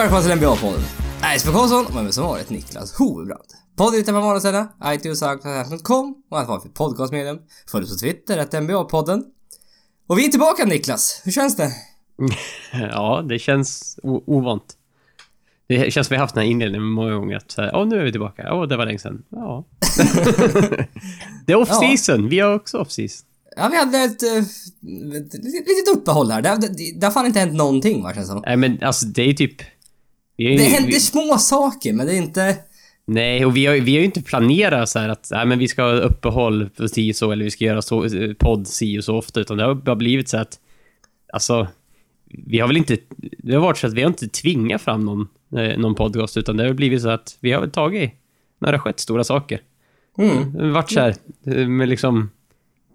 Och välkomna till NBA-podden. Jesper Karlsson och med mig som vanligt Niklas Hovebrand. Podden hittar man vanliga ställen, iTunes, Soundcloud.com och att vara för podcastmedium. Följ oss på Twitter, att NBA-podden. Och vi är tillbaka Niklas, hur känns det? Ja, det känns ovant. Det känns som vi haft den här inledningen många gånger. Att här, åh, nu är vi tillbaka. Åh, det var länge sedan. Ja. det är off-season. Vi har också off-season. Ja, vi hade ett, eh, ett litet uppehåll här. Det, det, det har fan inte hänt någonting va, känns det som. Nej, men alltså det är typ... Det ju- händer vi, små saker men det är inte... Nej, och vi har, vi har ju inte planerat så att nej, men vi ska ha uppehåll på si och så, eller vi ska göra så, podd si och så ofta, utan det har bara blivit så att... Alltså... Vi har väl inte... Det har varit så att vi har inte tvingat fram någon, eh, någon podcast, utan det har blivit så att vi har väl tagit när det har skett stora saker. Mm. Det varit så här, eh, med liksom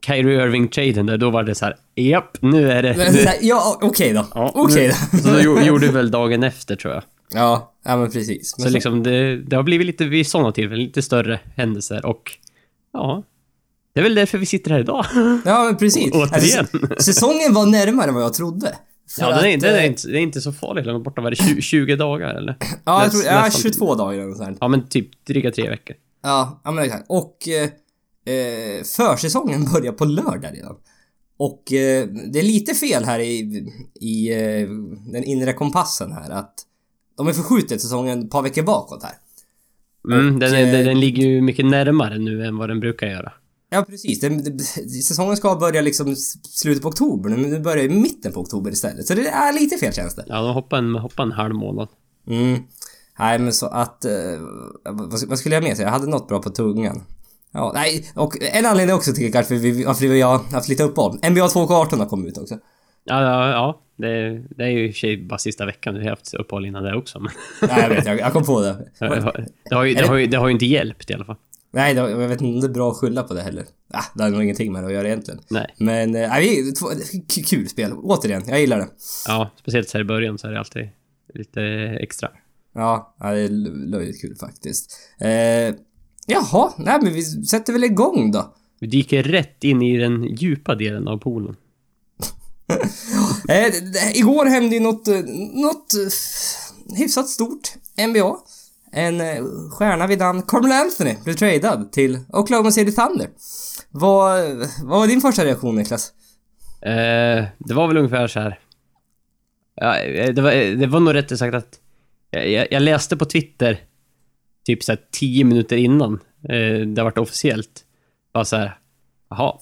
Kyrie Irving-traden där, då var det så här, japp, nu är det... Här, ja, okej då. Ja, okej nu- då. Så då gjo- gjorde väl dagen efter, tror jag. Ja, ja men precis. Men Så liksom, det, det har blivit lite vid sådana tillfällen, lite större händelser och... Ja. Det är väl därför vi sitter här idag. Ja, men precis. Återigen. Alltså, säsongen var närmare än vad jag trodde. Ja, den är, att, den är, eh, inte, det är inte så farligt långt borta. Var det 20, 20 dagar eller? Ja, jag tror, ja, nästan. 22 dagar eller sånt. Ja, men typ dryga tre veckor. Ja, ja men exakt. Och eh, eh, försäsongen börjar på lördag redan. Och eh, det är lite fel här i, i eh, den inre kompassen här att de har förskjutit säsongen ett par veckor bakåt här. Mm, den, är, eh, den, den ligger ju mycket närmare nu än vad den brukar göra. Ja, precis. Den, den, säsongen ska börja liksom slutet på oktober, men nu börjar i mitten på oktober istället. Så det är lite fel känns det. Ja, de hoppar en, hoppar en halv månad. Mm. Nej, men så att... Eh, vad, vad skulle jag mer säga? Jag hade något bra på tungan. Ja, nej, och en anledning också till kanske varför vi har haft lite uppehåll. NBA 2K18 har kommit ut också. Ja, ja, ja det, det är ju i och för sig bara sista veckan. Vi har haft uppehåll innan det också, men... Nej, jag vet, jag, jag kom på det. Det har, det, har ju, det, har ju, det har ju inte hjälpt i alla fall. Nej, det, jag vet inte om det är bra att skylla på det heller. Ah, det har nog ingenting med det att göra egentligen. Nej. Men, eh, nej, vi- två- kul spel. Återigen, jag gillar det. Ja, speciellt så här i början så är det alltid lite extra. Ja, det är löjligt kul faktiskt. Eh, jaha, nej men vi sätter väl igång då. Vi dyker rätt in i den djupa delen av poolen. Eh, igår hände ju något, eh, något eh, hyfsat stort. NBA. En eh, stjärna vid namn Carmel Anthony blev tradad till Oklahoma City Thunder. Vad, vad var din första reaktion Niklas? Eh, det var väl ungefär så här. Ja, det, var, det var nog rätt sagt att jag, jag, läste på Twitter typ så här tio minuter innan eh, det varit officiellt. Bara så här. Jaha.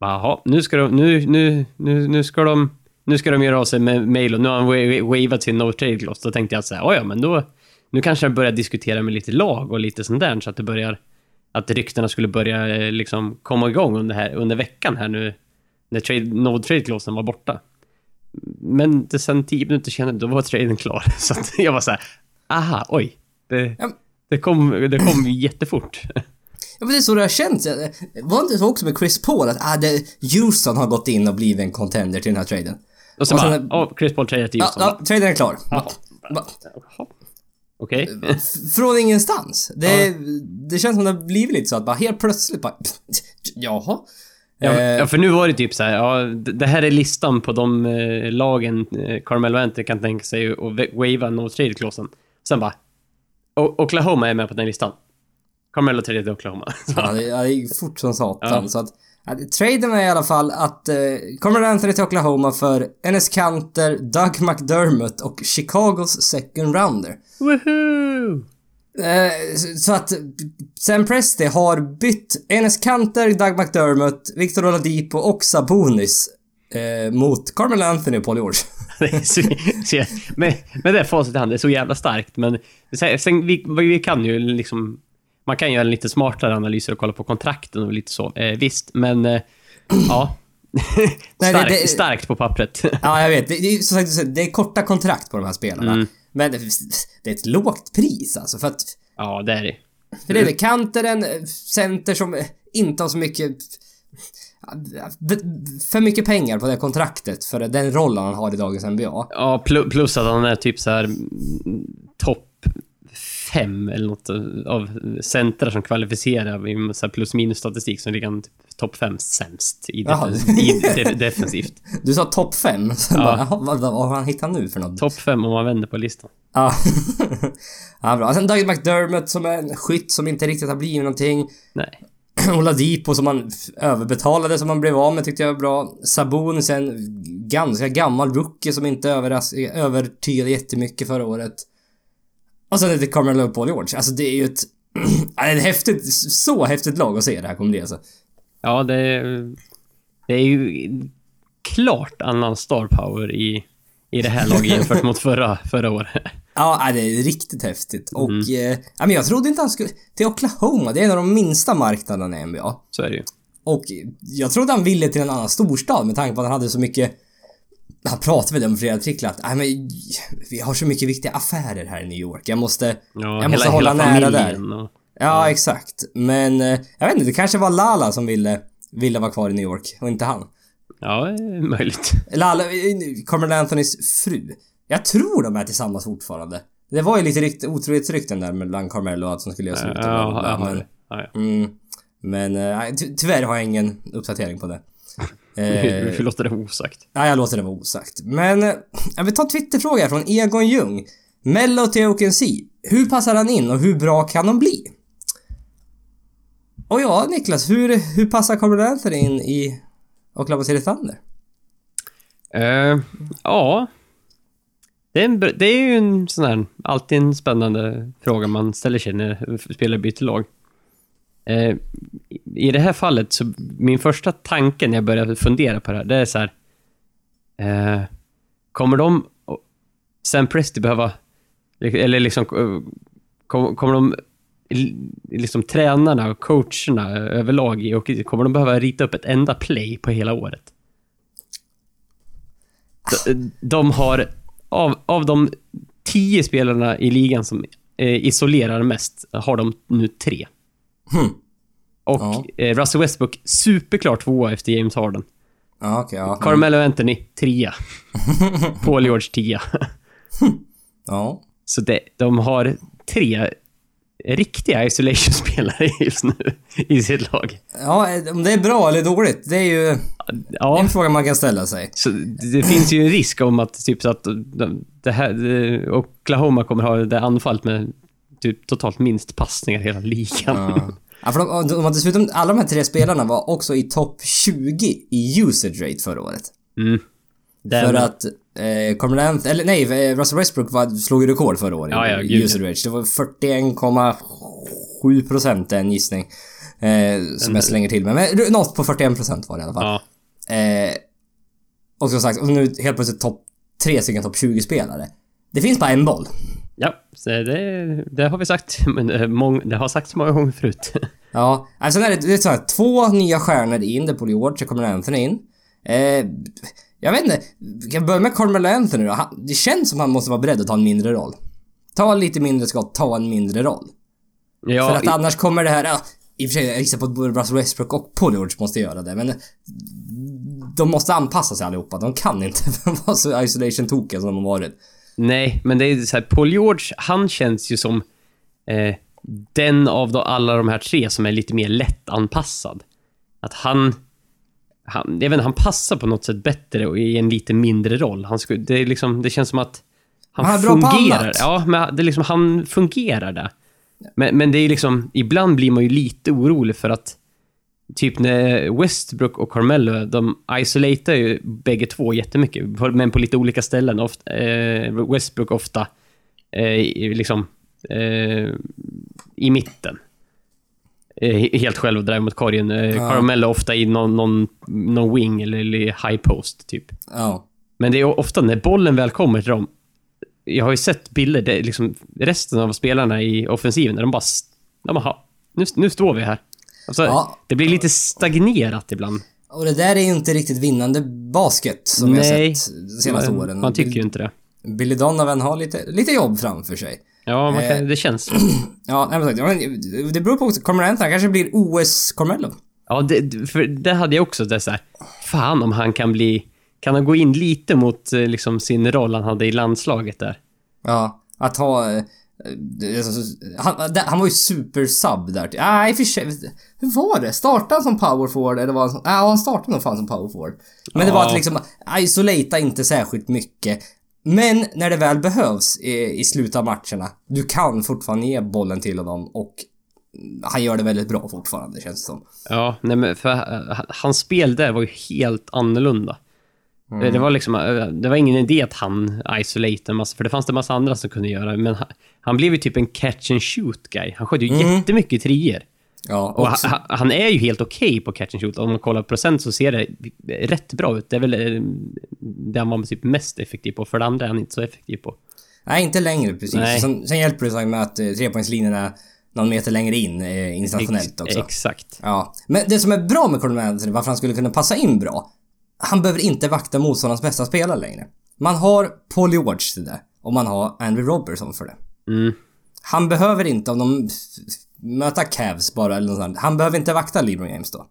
Jaha, nu ska de, nu, nu, nu, nu ska de, nu ska de göra av sig med mail och nu har han wa- wa- wavat sin no trade clause. Då tänkte jag så här, "Oh ja, men då, nu kanske jag börjar diskutera med lite lag och lite sånt där så att det börjar, att ryktena skulle börja eh, liksom komma igång under, här, under veckan här nu när trade, no trade clausen var borta. Men det sen tio minuter senare, då var traden klar. Så jag var så här, aha, oj. Det, det kom, det kom jättefort. Ja men det är så det har känts. Eh, Var det inte så också med Chris Paul att ah, det, Houston har gått in och blivit en contender till den här traden? Och så Och bara, sen- åh, Chris Paul tradade till Ja, Houston. ja traden är klar. Jaha. Jaha. Okej. F- Från ingenstans. Det, det känns som det har blivit lite så att bara helt plötsligt bara... Jaha. Ja, Eh, ja, för nu var det typ så här, ja, det här är listan på de eh, lagen Carmelo Anthony kan tänka sig att wa- wava no trade clausen. Sen bara, Oklahoma är med på den listan. Carmelo tradade till Oklahoma. Ja, det, ja, det gick fort som satan. Ja. Så att, ja, traden är i alla fall att eh, kommer Anthony till Oklahoma för Enes Kanter, Doug McDermott och Chicagos second rounder. Woohoo! Eh, så- så att Sam Presti har bytt Enes Kanter, Doug McDermott, Victor Oladipo och Sabonis eh, mot Carmel Anthony och Paul George. Så, så, med, med det facit i hand, det är så jävla starkt. Men sen, vi, vi kan ju liksom... Man kan göra lite smartare analyser och kolla på kontrakten och lite så. Eh, visst, men... Eh, ja. Starkt, det- det- starkt på pappret. Ja, jag vet. Det, det, är, som sagt, det är korta kontrakt på de här spelarna. Mm. Men det, är ett lågt pris alltså. För att ja, det är det. För det är det. Kanteren, eh, center som inte har så mycket... För mycket pengar på det kontraktet för den rollen han har i dagens NBA. Ja, plu- plus att han är typ så här mm, topp fem eller något av centra som kvalificerar i så plus minus statistik som ligger typ topp fem sämst i, Jaha. def i def defensivt. Du sa topp fem, sen Ja. bara, vad, vad har han hittat nu för något? Topp fem om man vänder på listan. Ja. ja, bra. Sen Doug McDermott som är en skytt som inte riktigt har blivit någonting. Nej. Oladipo som man överbetalade som man blev av med tyckte jag var bra. Sabonis en ganska gammal rookie som inte övertygade jättemycket förra året. Och sen är det Carmelo och Paul George. Alltså det är ju ett... det är ett häftigt, så häftigt lag att se det här kommer bli alltså. Ja, det är, det är ju klart annan star power i, i det här laget jämfört mot förra, förra året. Ja, det är riktigt häftigt. Och... Eh, ja, men jag trodde inte han skulle... Till Oklahoma, det är en av de minsta marknaderna i NBA. Så är det ju. Och jag trodde han ville till en annan storstad med tanke på att han hade så mycket... Han pratade väl om flera artiklar att "Nej, men vi har så mycket viktiga affärer här i New York. Jag måste... Ja, jag måste hålla nära där. Och, Ja, exakt. Men eh, jag vet inte, det kanske var Lala som ville, ville vara kvar i New York och inte han. ja, är möjligt. Lala, eh, Carmelo Anthonys fru. Jag tror de är tillsammans fortfarande. Det var ju lite rykt, otrohetsrykten där mellan Carmelo och att de skulle göra slut bla, Ja, men, ja, ja. mm, men eh, ty tyvärr har jag ingen uppdatering på det. Vi Eh, låter det osagt. Ja, jag låter det vara osagt. Men eh, jag vill ta en Twitterfråga från Egon Ljung. Mello till OKC. Hur passar han in och hur bra kan de bli? Och ja, Niklas, hur, hur passar Carmelo Anthony in i Oklahoma City Thunder? Eh, ja. Det är, en, det är ju en sån här, alltid en spännande fråga man ställer sig när spelare byter lag. Eh, I det här fallet så, min första tanke när jag började fundera på det här, det är så här. Eh, kommer de, Sam Presti behöva, eller liksom, eh, kom- kommer de, liksom tränarna och coacherna överlag, och kommer de behöva rita upp ett enda play på hela året? De, de har, av, av de tio spelarna i ligan som eh, isolerar mest, har de nu tre. Hmm. Och Ja. eh, Russell Westbrook, superklart tvåa efter James Harden. Ja, okej, ja. Carmelo Anthony, trea. Paul George, tia. Ja. Så det, de har tre riktiga isolation-spelare just nu i sitt lag. Ja, eh, om det är bra eller dåligt, det är ju Ja, en fråga man kan ställa sig. så det finns ju en risk om att typ så att de- det här, det- Oklahoma kommer ha det anfallet med typ totalt minst passningar i hela ligan. Ja. Ja, för de, de har dessutom, alla de här tre spelarna var också i topp 20 i usage rate förra året. Mm. Den, För att eh, Carmelo Anthony, eller nej, eh, Russell Westbrook var, slog ju rekord förra året Ja, ja, i user rate. Det var 41,7 procent en gissning. Eh, som jag slänger till med. Men något på 41 procent var det i alla fall. ja, Eh, och som sagt, och nu helt plötsligt topp tre stycken topp 20 spelare. Det finns bara en boll. Ja, det, det har vi sagt, men eh, mång, det har sagts många gånger förut. Ja, alltså är det, det är så här, två nya stjärnor in, det är Paul George, så kommer Anthony in. Eh, jag vet inte, kan börja med Carmelo Anthony då. Han, det känns som han måste vara beredd att ta en mindre roll. Ta lite mindre skott, ta en mindre roll. ja, För att annars kommer det här, ja, i och för sig, jag gissar på att både Russell Westbrook och Paul George måste göra det, men de måste anpassa sig allihopa. De kan inte vara så isolation-tokiga som de har varit. Nej, men det är så här, Paul George, han känns ju som eh, den av då alla de här tre som är lite mer lättanpassad. Att han, han, jag vet inte, han passar på något sätt bättre och i en lite mindre roll. Han skulle, det, är liksom, det känns som att han, Han fungerar. Ja, men det är liksom, han fungerar där. Men, men det är liksom, ibland blir man ju lite orolig för att Typ när Westbrook och Carmelo, de isolatar ju bägge två jättemycket, men på lite olika ställen. Ofta, eh, Westbrook ofta eh, liksom eh, i mitten. Eh, he- helt själv och driver mot korgen. Eh, Ja. Carmelo ofta i någon, någon, någon wing eller, eller high post, typ. Ja. Men det är ofta när bollen väl kommer till dem. Jag har ju sett bilder där liksom resten av spelarna i offensiven, där de bara... De bara, "Ha, nu, nu står vi här. Alltså, Ja. Det blir lite stagnerat ibland. Och det där är ju inte riktigt vinnande basket som jag Nej. sett de senaste man, åren. Man tycker ju inte det. Billy Donovan har lite, lite jobb framför sig. Ja, kan, Eh. det känns. Ja, nej, men sagt, det beror på också. Anthony kanske blir OS Carmelo. Ja, det, för det hade jag också. Det så här, fan om han kan bli... Kan han gå in lite mot eh, liksom, sin roll han hade i landslaget där? Ja, att ha... eh, Det är så- Han, han var ju super-sub där. Nej, i och för sig. Hur var det? Startade han som power forward eller var han som... Ja, han startade nog fan som power forward. Men det var Ja. att liksom, isolata inte särskilt mycket. Men när det väl behövs i, i slutet av matcherna, du kan fortfarande ge bollen till honom och han gör det väldigt bra fortfarande känns det som. Ja, nej men för eh, hans spel där var ju helt annorlunda. Eh, Det var liksom, eh, det var ingen idé att han isolatade en massa, för det fanns det massa andra som kunde göra, men han, han blev ju typ en catch and shoot guy. Han sköt ju jättemycket trier. Ja, Och han, han är ju helt okej på catch and shoot. Om man kollar procent så ser det rätt bra ut. Det är väl eh, det han var typ mest effektiv på, för det andra är han inte så effektiv på. Nej, inte längre precis. Sen, sen hjälper det sig med att eh, är någon meter längre in eh, internationellt också. Exakt. Ja. Men det som är bra med Colin Anthony, varför han skulle kunna passa in bra. Han behöver inte vakta motståndarens bästa spelare längre. Man har Paul George till det. Och man har Andrew Robertson för det. Mm. Han behöver inte, om de möter Cavs bara eller något sånt. Han behöver inte vakta LeBron James då.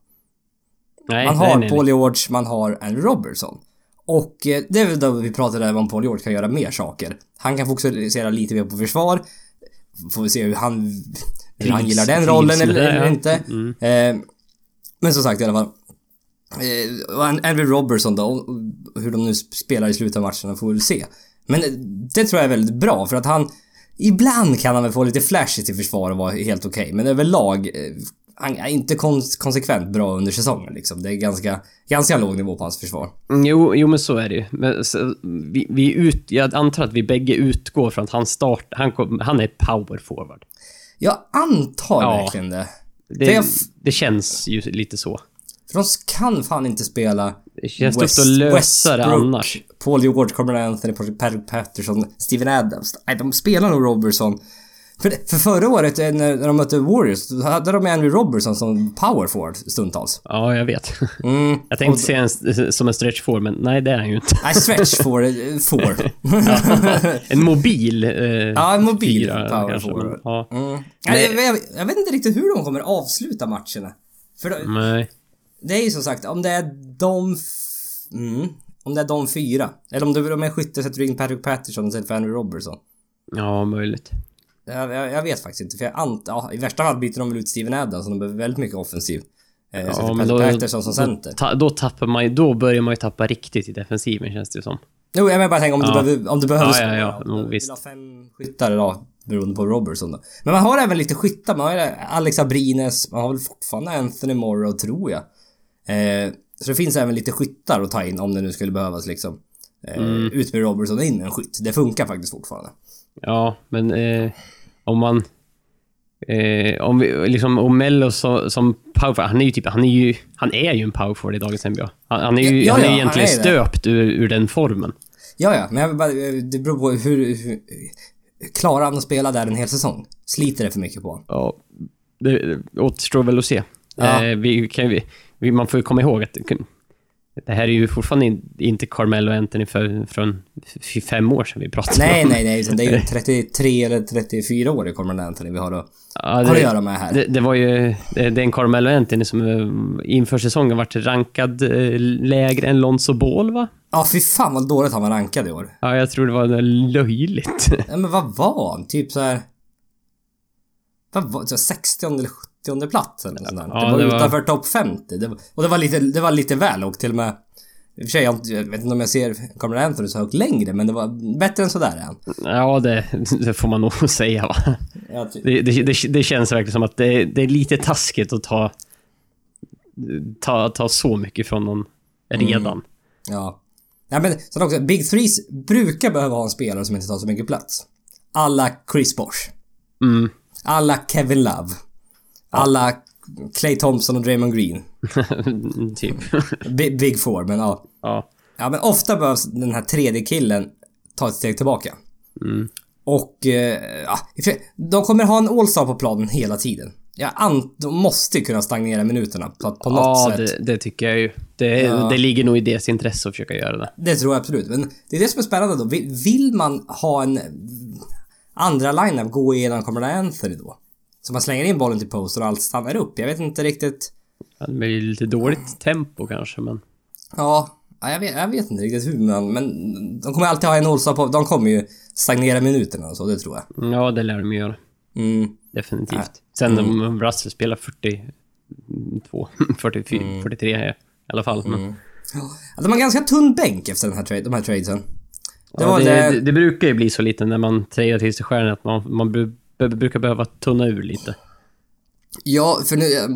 Nej, Man har nej, Paul nej. George, man har Andrew Robertson. Och eh, det är väl då vi pratade om Paul George kan göra mer saker. Han kan fokusera lite mer på försvar. Får vi se hur han, hur han gillar den rollen eller, eller inte. Mm. Eh, men som sagt i alla fall. Eh, och An- Andrew Robertson då, och hur de nu spelar i slutet av matcherna får vi se. Men eh, det tror jag är väldigt bra för att han... Ibland kan han väl få lite flash i försvar och vara helt okej, men överlag... Eh, han är inte kon- konsekvent bra under säsongen liksom. Det är ganska, ganska låg nivå på hans försvar. Mm, Jo, jo, men så är det ju. Men, så, vi, vi ut, jag antar att vi bägge utgår från att han start, han, kom, han är power forward. Jag antar Ja. verkligen det. Det, Det det känns ju lite så. För de kan fan inte spela Det känns West- att lösa det Westbrook, annars. Paul George, Carmelo Anthony, Patrick Patterson, Steven Adams. Nej, de spelar nog Robertson. För, det- för förra året eh, när, de mötte Warriors, då hade de Andrew Robertson som power forward stundtals. Ja, jag vet. Mm. Jag tänkte säga en, som en stretch forward, men nej, det är han ju inte. Nej, stretch for, eh, for. En mobil... Eh, ja, en mobil fyra, power kanske, forward. men, Ja. Mm. Nej, jag, jag, jag vet inte riktigt hur de kommer avsluta matcherna. För Nej. Det är ju som sagt, om det är de... Mm, om det är de fyra. Eller om du är skytte sätter du in Patrick Patterson istället för Andrew Robertson. Ja, möjligt. Jag, jag, jag vet faktiskt inte, för jag ant, ja, i värsta fall byter de väl ut Steven Adams som de behöver väldigt mycket offensiv. Eh, Ja, men då, Patterson som då, center. ta, då tappar man då börjar man ju tappa riktigt i defensiven känns det ju som. Jo, jag menar bara tänka om, Ja. du behöver, om du behöver Ja, ja, ja. Om du vill visst. ha fem skyttar då, beroende på Robertson då. Men man har även lite skyttar. Man har ju Alex Abrines, man har väl fortfarande Anthony Morrow tror jag. Eh, så det finns även lite skyttar att ta in om det nu skulle behövas liksom. Eh, Mm. Ut med Robertson och in med en skytt. Det funkar faktiskt fortfarande. Ja, men eh, om man... Eh, om vi, liksom, om Mello så, som powerforward, han är ju typ, han är ju, han är ju en powerforward i dagens NBA. Han, han är ju, Ja, han ja, är han egentligen är det. stöpt ur, ur den formen. Ja, ja, men bara, det beror på hur, hur... Klarar han att spela där en hel säsong? Sliter det för mycket på honom? Ja, det, det återstår väl att se. Ja. Eh, vi, kan, vi, man får ju komma ihåg att det här är ju fortfarande in, inte Carmelo Anthony för, från fem år sedan vi pratade Nej, om. nej, nej. utan Det är ju 33 eller 34 år i Corman Anthony vi har att, Ja, har att göra med här. Det, det var ju... Det, det är en Carmelo Anthony som eh, inför säsongen varit rankad eh, lägre än Lonzo Ball, va? Ja, fy fan vad dåligt han var rankad i år. Ja, jag tror det var löjligt. Ja, men vad var han? Typ så här. Vad var det? 60 eller 70 plats eller sånt där. Ja, det var det var- utanför topp 50. Det var, och det var lite, det var lite väl och till och med... I och för sig, jag, vet inte om jag ser Carmel Anthony så högt längre, men det var bättre än sådär är han. Ja, det, det får man nog säga, va? Ja, ty- Det, det, det, det känns verkligen som att det, det är lite taskigt att ta, ta, ta så mycket från någon redan. ja. ja men sen också, Big Threes brukar behöva ha en spelare som inte tar så mycket plats. Alla Chris Bosh. Mm. Alla Kevin Love. Alla Clay Thompson och Draymond Green. typ. Big, big Four, men ja. ja. Ja, men ofta behövs den här tredje killen ta ett steg tillbaka. Mm. Och, eh, ja, de kommer ha en All-Star på planen hela tiden. Ja, de måste kunna stagnera minuterna på, på något Ja, sätt. det, det tycker jag ju. Det, Ja. det ligger nog i deras intresse att försöka göra det. Det tror jag absolut. Men det är det som är spännande då. Vill, man ha en andra line-up gå igenom Carmelo Anthony då? Så man slänger in bollen till poster och allt stannar upp. Jag vet inte riktigt. Det blir lite dåligt tempo kanske, men... Ja, Ja, jag, vet, jag vet inte riktigt hur men, men de kommer alltid ha en All-Star på... De kommer ju stagnera minuterna och så, det tror jag. Ja, det lär de göra. Mm. Definitivt. Sen om Russell spelar 42, 44, 43 i alla fall. Men, Ja, de har ganska tunn bänk efter den här trade, de här tradesen. Det ja, det, det... det, brukar ju bli så lite när man tradar till sig stjärnor att man, man brukar behöva tunna ur lite. Ja, för nu, jag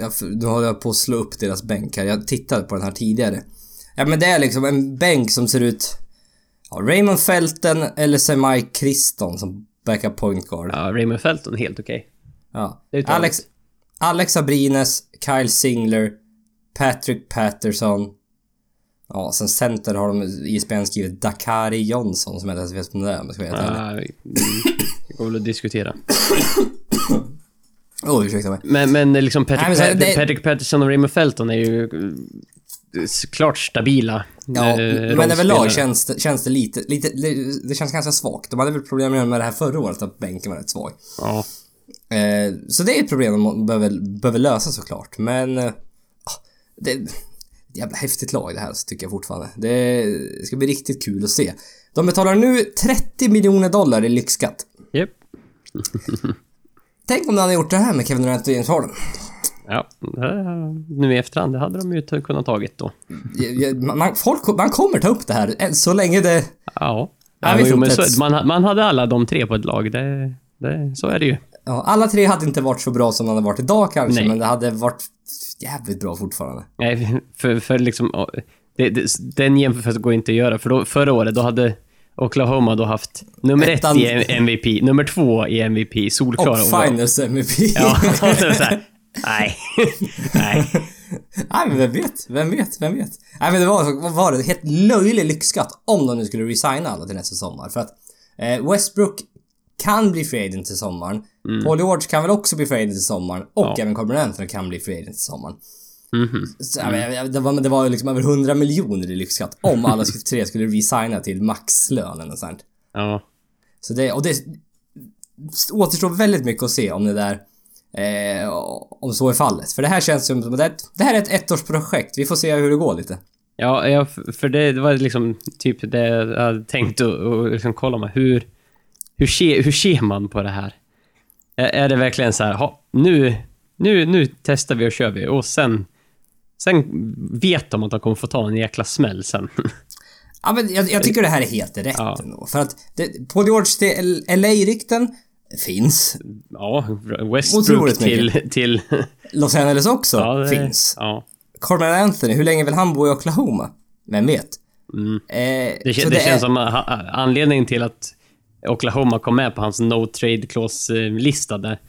jag, nu håller jag på att slå upp deras bänk här. Jag tittade på den här tidigare. Ja men det är liksom en bänk som ser ut... Ja, Raymond Felton eller Semai Kriston som backup point guard. Ja, Raymond Felton helt okej. Ja. Är ett Alex, Alex Abrines, Kyle Singler, Patrick Patterson. Ja, sen center har de i ISBN skrivit Dakari Johnson som jag inte ens vet vem det är om jag ska vara helt ärlig. Går väl att diskutera. Åh, oh, ursäkta mig. Men, men liksom Patrick, Nej, men så det- Patrick Patterson och Raymond Felton är ju eh, klart stabila. Ja, eh, men överlag känns det, känns det lite, lite... Det känns ganska svagt. De hade väl problem med det här förra året, att bänken var rätt svag. Ja. Eh, så det är ett problem de behöver, behöver lösa såklart, men... Eh, ah, det är ett jävla häftigt lag det här, så tycker jag fortfarande. Det ska bli riktigt kul att se. De betalar nu 30 miljoner dollar i lyxskatt. Japp. Tänk om de hade gjort det här med Kevin Durant och James Harden. Ja, nu i efterhand, det hade de ju kunnat tagit då. Man, folk, man kommer ta upp det här, eh, så länge det... Ja. Ja jo, men så, man, man hade alla de tre på ett lag, det, det, så är det ju. Ja, alla tre hade inte varit så bra som de hade varit idag kanske, Nej. men det hade varit jävligt bra fortfarande. Nej, för, för liksom... Det, det, den jämförelsen går inte att göra, för då, förra året då hade Oklahoma då haft nummer Ettan. ett i MVP, nummer två i MVP, solklara Och. Finals MVP. Ja, så är det så här, Nej. Nej. Nej men vem vet? Vem vet? Vem vet? Nej men det var, vad var det? Helt löjlig lyxskatt om de nu skulle resigna alla till nästa sommar. För att eh, Westbrook kan bli free agent till sommaren. Paul George kan väl också bli free agent till sommaren. Och Mm. Ja. även Anthony kan bli free agent till sommaren. Så, men, jag- jag- det, var, det var liksom över 100 miljoner i lyxskatt om alla tre skulle resigna till maxlön eller sånt. Ja. Så det, och det återstår väldigt mycket att se om det där eh, om så är fallet. För det här känns som det, det här är ett ettårsprojekt. Vi får se hur det går lite. Ja, ja, för det, det var liksom typ det jag hade tänkt att och liksom kolla med. Hur, hur, ser, hur ser man på det här? Är, är det verkligen så här, ha, nu, nu, nu testar vi och kör vi och sen, sen vet de att de kommer få ta en jäkla smäll sen. Ja, men jag, jag tycker det här är helt rätt Ja. ändå. För att det, Paul George till LA-rykten finns. ja, Westbrook till, till... Los Angeles också Ja, det, finns. Ja. Carmelo Anthony, hur länge vill han bo i Oklahoma? Vem vet? Mm. Eh, Det, kän- det, känns är- som anledningen till att Oklahoma kom med på hans no trade clause-lista där.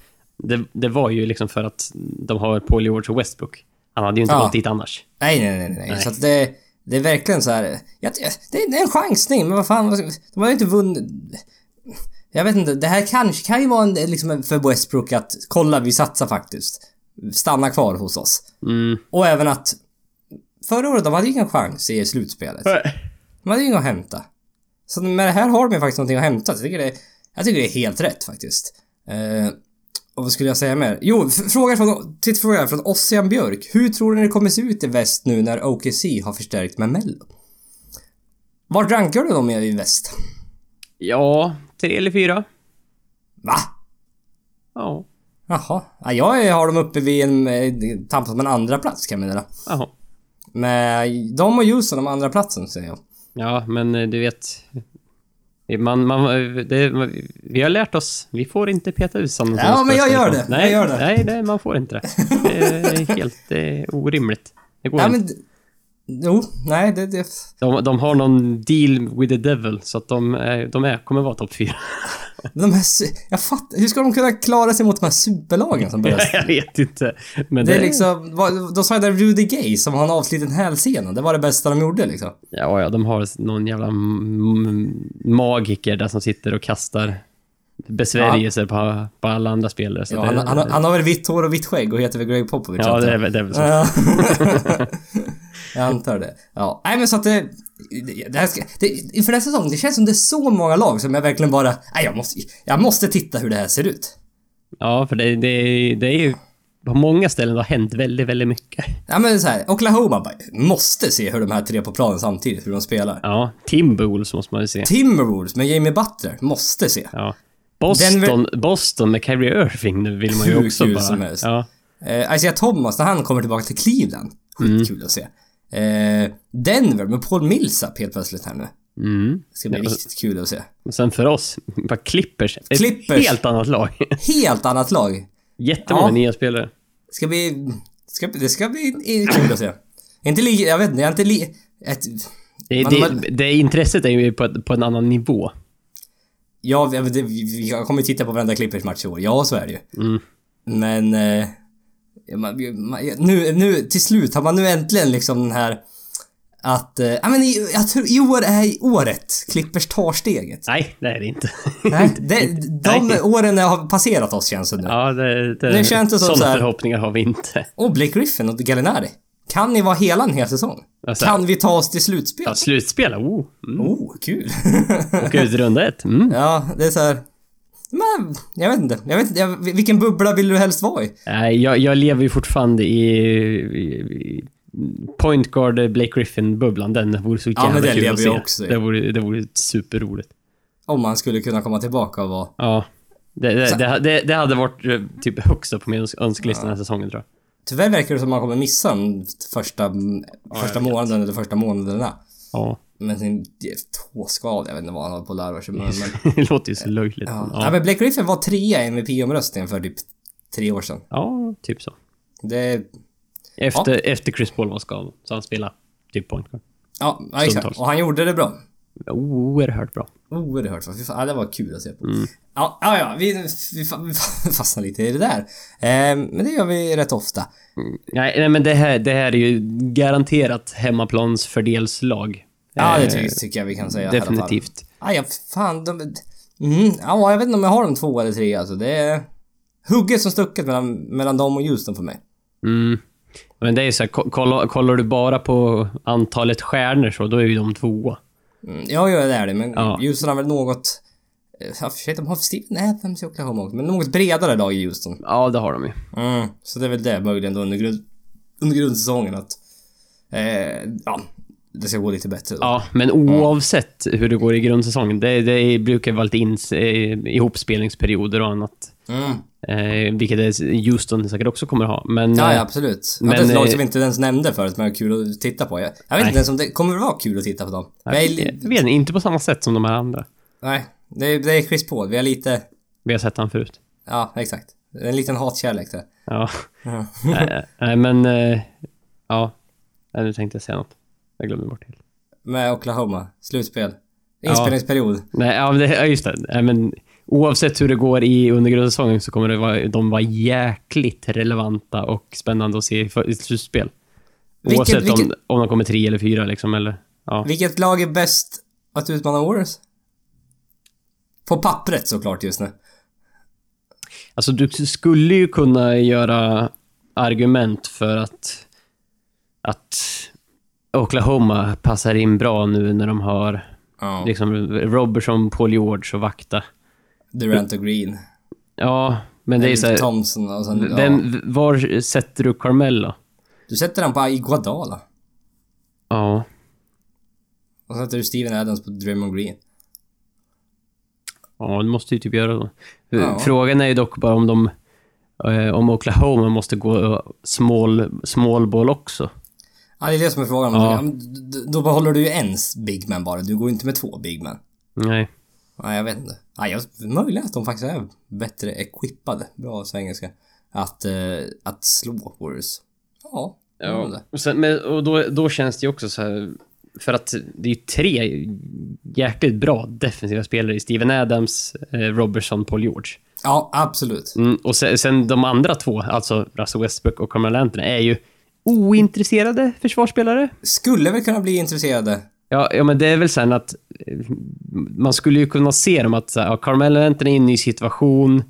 Det, det var ju liksom för att de har Paul George och Westbrook. Han hade ju inte Ja. gått dit annars. Nej, nej, nej, nej. Nej. Så att det, det är verkligen så här. Det, är en chansning, men vad fan. De har ju inte vunnit... Jag vet inte, det här kanske kan ju vara en, liksom för Westbrook att kolla, vi satsar faktiskt. Stanna kvar hos oss. Mm. Och även att förra året, de hade ju ingen chans i slutspelet. De hade ju inget att hämta. Så med det här har de ju faktiskt någonting att hämta. Så jag tycker det, jag tycker det är helt rätt faktiskt. Eh, och vad skulle jag säga mer? Jo, fråga från, tittfråga från Ossian Björk. Hur tror ni det kommer se ut i väst nu när OKC har förstärkt med Mello? Vart rankar du dem i väst? Ja, tre eller fyra. Va? Ja. Jaha. Ja, jag har dem uppe vid en... eh, Tampas med en andra plats kan jag meddela. Jaha. Med de och Houston om andra platsen säger jag. Ja, men eh, du vet... Man, man, det, vi har lärt oss, vi får inte peta ut sådana Ja, men jag gör det. Nej, Jag gör det. Nej, nej, man får inte det. Det är helt det är orimligt. Det går Ja, inte. men... Jo, nej det... det De, de har någon deal with the devil, så att de, är, de är, kommer vara topp fyra. De här... Jag fattar... Hur ska de kunna klara sig mot de här superlagen som börjar... jag vet inte. Men Det är liksom... De sa där Rudy Gay som har en avsliten hälsena. Det var det bästa de gjorde liksom. Ja, ja, de har någon jävla magiker där som sitter och kastar besvärjelser på, på alla andra spelare. Ja, det, han, han, han har väl vitt hår och vitt skägg och heter väl Greg Popovich ja, det är, det är väl så. Ja. jag antar det. Ja, nej men så att det... det, här ska, det inför nästa säsong, det känns som det är så många lag som jag verkligen bara... Nej, jag måste, jag måste titta hur det här ser ut. Ja, för det, det, det är ju på många ställen har hänt väldigt, väldigt mycket. Ja men så här, Oklahoma bara, måste se hur de här tre på planen samtidigt, hur de spelar. Ja, Timberwolves måste man ju se. Timberwolves med Jamie Butler, måste se. Ja. Boston, Denver- Boston med Kyrie Irving nu vill man ju Hur också kul bara... som helst. Ja. Eh, Isaiah Thomas, när han kommer tillbaka till Cleveland, skitkul att se. Eh, Denver med Paul Millsap helt plötsligt här nu. Mm. Det ska bli riktigt kul att se. Och sen för oss, bara Clippers. Ett Clippers. helt annat lag. Helt annat lag. Jättemånga Ja. nya spelare. Ska bli... Ska, det ska bli kul att se. Inte lika... Jag vet inte, jag är inte li... Ett, Det, Man- det, man- det intresset är ju på, ett- på en annan nivå. ja, jag, det, vi kommer ju titta på varenda Clippers match i år. Ja, så är det ju. Mm. Men... Eh, man, man, nu, nu, till slut har man nu äntligen liksom den här... Att... Eh, ja men i, jag tror i år är i året Clippers tar steget. Nej, det är det inte. Nej, det, de Nej. åren har passerat oss känns det nu. ja, det, det, Det känns inte som sådana så här- förhoppningar har vi inte. Och Blake Griffin och Gallinari. Kan ni vara hela en hel säsong? Alltså- kan vi ta oss till slutspel? Ja, slutspel, oh. Mm. Oh, kul. Åka ut i runda ett. Mm. ja, det är så här. Men, jag vet inte. Jag vet inte. Jag, vilken bubbla vill du helst vara i? Nej, jag, jag lever ju fortfarande i, i, i point guard Blake Griffin-bubblan. Den vore så Ja, jävla men den kul lever att jag se. också i. Det vore, det vore superroligt. Om man skulle kunna komma tillbaka och vara... Ja. Det, det, det, det, det hade varit eh, typ högst upp på min öns- önskelista den här säsongen tror jag. Tyvärr verkar det som man kommer missa den första, första månaden eller första månaderna. Ja. Men sin tåskada, jag vet inte vad han har på att lära sig. Men, men, det låter ju så löjligt. ja. men Ja. men Blake Griffin var trea i MVP-omröstningen för typ tre år sedan. ja, typ så. Det... Efter, efter Chris Paul var skadad. Så han spelade typ point guard. Ja, ja exakt. Och han gjorde det bra. Oerhört bra. Oerhört. Fan, ja, det var kul att se på. Mm. Ja, ja, ja, vi, vi, fa- vi fa- fastnar lite i det där. Eh, men det gör vi rätt ofta. Nej, nej men det här, det här är ju garanterat hemmaplansfördelslag. Ja, det Eh, ty tycker jag vi kan säga. Definitivt. Ja, ja, fan, de... Mm, ja, jag vet inte om jag har dem två eller tre alltså. Det är hugget som stucket mellan, mellan dem och Houston för mig. Mm. Men det är så här, ko- kolla, kollar du bara på antalet stjärnor så, då är ju de tvåa. Mm, ja, ja, det är det. Men Ja. Houston har väl något... eh, Ja, för sig, de har Steven Adams i Oklahoma också, men något bredare lag i Houston. Ja, det har de ju. Mm, så det är väl det möjligen då under, grund, under grundsäsongen att... Eh, ja, det ska gå lite bättre då. Ja, men oavsett hur det går i grundsäsongen, det, det brukar vara lite ins, eh, ihopspelningsperioder och annat. Mm. Eh, vilket är Houston säkert också kommer att ha. Men, Ja, ja eh, absolut. men, det är ett lag eh, som vi inte ens nämnde förut, men är kul att titta på. Jag, jag vet Nej. inte ens om det kommer det vara kul att titta på dem. jag, är, jag li- vet inte, på samma sätt som de här andra. nej, det är, det är Chris Paul. Vi har lite... Vi har sett han förut. Ja, exakt. En liten hatkärlek där. Ja. Ja. Nej, nej, men... ja. Nej, nu tänkte jag säga något. Jag glömde bort helt. Med Oklahoma. Slutspel. Inspelningsperiod. Nej, ja, men det, ja, just det. Nej, men oavsett hur det går i under grundsäsongen så kommer det vara, de vara jäkligt relevanta och spännande att se i, slutspel. Vilket- Oavsett vilket- om, om de kommer tre eller fyra liksom, eller... Ja. Vilket lag är bäst att utmana Warriors? På pappret såklart just nu. Alltså, du skulle ju kunna göra argument för att... Att Oklahoma passar in bra nu när de har Ja. liksom Robertson, Paul George och vakta. Durant och Green. Ja, men det är så här, Thompson och sen... Ja. vem, Var sätter du Carmelo? Du sätter den på Iguodala. Ja. Och så sätter du Steven Adams på Draymond Green. Ja, det måste ju typ göra så. Ja. Frågan är ju dock bara om de... eh, Om Oklahoma måste gå small, small ball också. Ja, det är det som är frågan. Ja. Ja. Då behåller du ju en big man bara. Du går inte med två big man. Nej. Nej, jag vet inte. Nej, jag, möjligen att de faktiskt är bättre equippade. Bra svengelska. Att, eh, att slå Warriors. Ja, inte. Och, sen, men, och då, då känns det ju också så här... För att det är ju tre jäkligt bra defensiva spelare i Steven Adams, eh, Robertson, Paul George. Ja, absolut. Mm, och sen, sen de andra två, alltså Russell Westbrook och Carmelo Anthony, är ju ointresserade försvarsspelare. Skulle väl kunna bli intresserade. Ja, ja, men det är väl sen att eh, man skulle ju kunna se dem att ja, Carmelo Anthony är i en ny situation.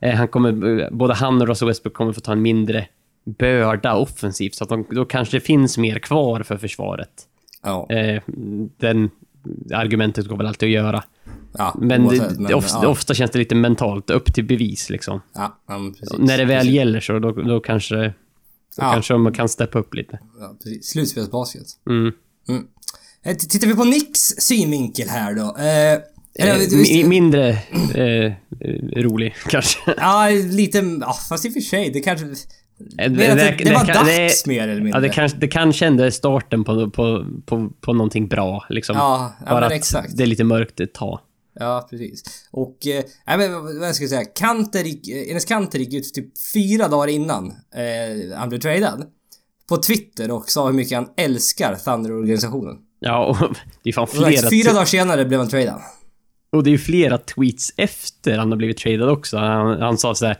Eh, han kommer, eh, både han och Russell Westbrook kommer få ta en mindre börda offensivt, så att de, då kanske det finns mer kvar för försvaret. Ja. Eh, den, argumentet går väl alltid att göra. Ja, Men, oavsett, det, ofta, ja, ofta känns det lite mentalt, upp till bevis liksom. Ja, ja, men precis. När det väl precis. gäller så, då, då kanske... Då Ja. kanske man kan steppa upp lite. Ja. Slutspelsbasket. Mm. Eh, t- Tittar vi på Nicks synvinkel här då. Eh, Eh, eller, mi- mindre eh, eh, rolig, kanske. ja, lite... Ja, fast i och för sig, det kanske... Eh, Men att det, det, var kan- dags det- mer eller mindre. Ja, det, kanske, det kanske ändå är starten på, på, på, på någonting bra. Liksom. Ja, ja Bara men att exakt. det är lite mörkt ett tag. Ja, precis. Och, eh, nej, men vad vad jag ska säga, Kanter gick, eh, Enes Kanter gick ut typ fyra dagar innan eh, han blev tradad. På Twitter och sa hur mycket han älskar Thunder-organisationen. Ja, och det är fan flera, fyra dagar senare blev han tradad. och det är ju flera tweets efter han har blivit tradad också. Han, han sa så här.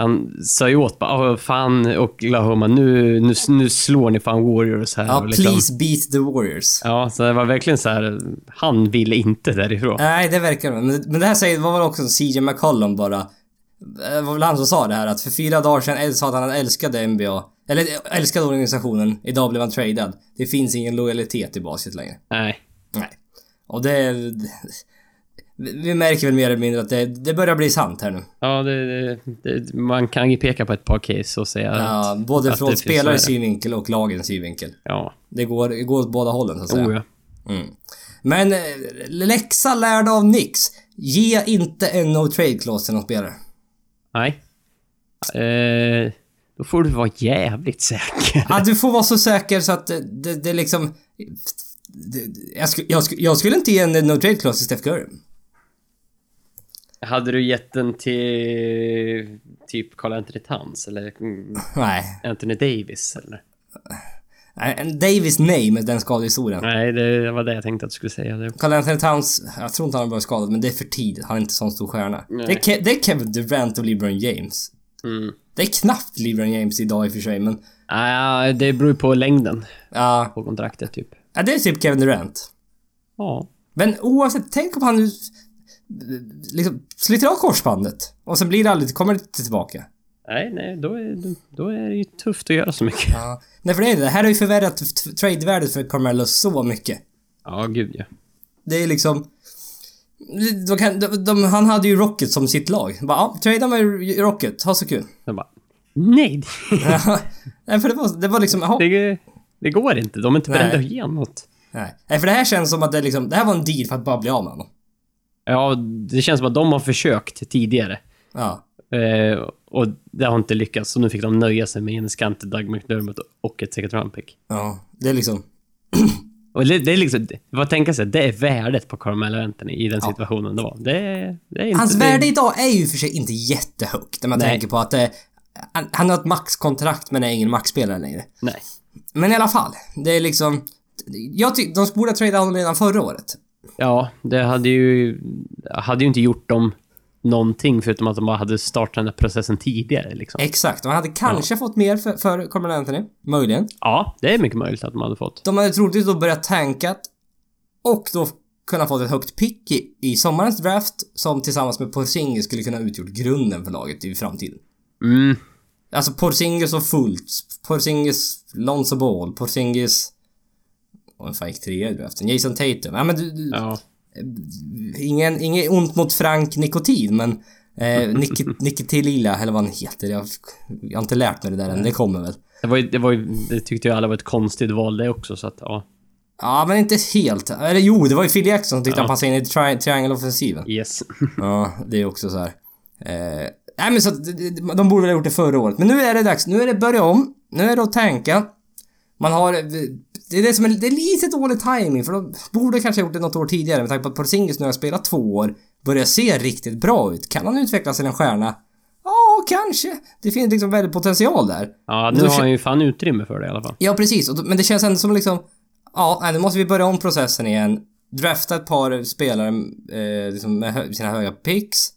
Han sa ju åt bara, "Åh, fan Oklahoma, nu, nu, nu slår ni fan Warriors här. Ja, liksom- please beat the Warriors. Ja, så det var verkligen så här. han ville inte därifrån. Nej, det verkar det. Men, det här säger, var väl också CJ McCollum bara. eh, Det var väl han som sa det här att för fyra dagar sedan sa att han älskade NBA. Eller eh, älskade organisationen. Idag blev han tradad. Det finns ingen lojalitet i basket längre. Nej. Nej. Och det... Vi märker väl mer eller mindre att det, det börjar bli sant här nu. Ja, det, det, man kan ju peka på ett par case och säga Ja, att, både att från spelarens synvinkel och lagens synvinkel. Ja. Det går, det går åt båda hållen så att säga. Oh, ja. Mm. Men eh, läxa lärd av Nix. Ge inte en no trade clause till någon spelare. Nej. Eh, då får du vara jävligt säker. Ja, du får vara så säker så att det, det, det liksom... Det, jag, sku, jag, sku, jag skulle inte ge en no trade clause till Steph Curry. Hade du gett den till typ Carl Anthony Towns eller Nej. Anthony Davis eller? Nej, Davis nej med den skadehistorien. Nej, det var det jag tänkte att du skulle säga. Carl Anthony Towns, jag tror inte han har varit skadad men det är för tidigt. Han är inte sån stor stjärna. Det är, Ke- det är Kevin Durant och LeBron James. Mm. Det är knappt LeBron James idag i och för sig men... Ah, det beror på längden Ja, på kontraktet typ. ja, det är typ Kevin Durant. Ja. Men oavsett, tänk om han nu liksom sliter av korsbandet och sen blir det aldrig, kommer det inte tillbaka. Nej, nej, då är, då är det ju tufft att göra så mycket. Ja. Nej för det är det, det här har ju förvärrat tradevärdet för Carmelo så mycket. Ja, gud ja. Det är liksom... De kan, de, de, han hade ju Rocket som sitt lag. Bara, ja, trada med Rocket, ha så kul. Jag bara, nej, Nej för det var, det var liksom, jaha. det, det går inte. De är inte beredda att ge något. Nej. Nej för det här känns som att det liksom, det här var en deal för att bara bli av med honom. Ja, det känns som att de har försökt tidigare. Ja. Eh, och det har inte lyckats, så nu fick de nöja sig med en skant Doug McDermott och ett second round pick. Ja. Det är liksom... Och det, det är liksom, vad tänka sig, det är värdet på Carmelo Anthony i den Ja. situationen det var. Det, det är inte... Hans värde idag är ju för sig inte jättehögt när man Nej. tänker på att det, han, han har ett maxkontrakt men är ingen maxspelare längre. Nej. Men i alla fall, det är liksom... Jag tycker de borde ha tradat honom redan förra året. Ja, det hade ju... Hade ju inte gjort dem någonting förutom att de bara hade startat den här processen tidigare liksom. Exakt, de hade kanske fått mer för, för Carmelo Anthony. Möjligen. Ja, det är mycket möjligt att de hade fått. De hade troligtvis då börjat tankat och då kunnat få ett högt pick i, i sommarens draft som tillsammans med Porzingis skulle kunna utgjort grunden för laget i framtiden. Mm. Alltså Porzingis och Fultz, Porzingis, Lonzo Ball, Porzingis... Vem fan gick trea i draften? Jason Tatum. Ja men du, du Ja. ingen, inget ont mot Frank Nikotin men... Eh, Nik- eller vad han heter. Jag, jag har inte lärt mig det där än, det kommer väl. Det var ju, det var ju, det tyckte jag alla var ett konstigt val det också så att ja. Ja, men inte helt. Eller jo, det var ju Phil Jackson som tyckte Ja. han passade in i tri- triangle-offensiven. Yes. Ja, det är också så här. Eh, nej men så att, de borde väl ha gjort det förra året. Men nu är det dags. Nu är det börja om. Nu är det att tänka. Man har... Det är det som är, det är lite dålig timing för de borde kanske ha gjort det något år tidigare med tanke på att Porzingis nu har spelat två år. Börjar se riktigt bra ut. Kan han utvecklas till en stjärna? Ja, kanske. Det finns liksom väldigt potential där. Ja, nu Då har han ju fan utrymme för det i alla fall. Ja, precis. Men det känns ändå som liksom... Ja, nu måste vi börja om processen igen. Drafta ett par spelare eh, liksom med sina höga picks.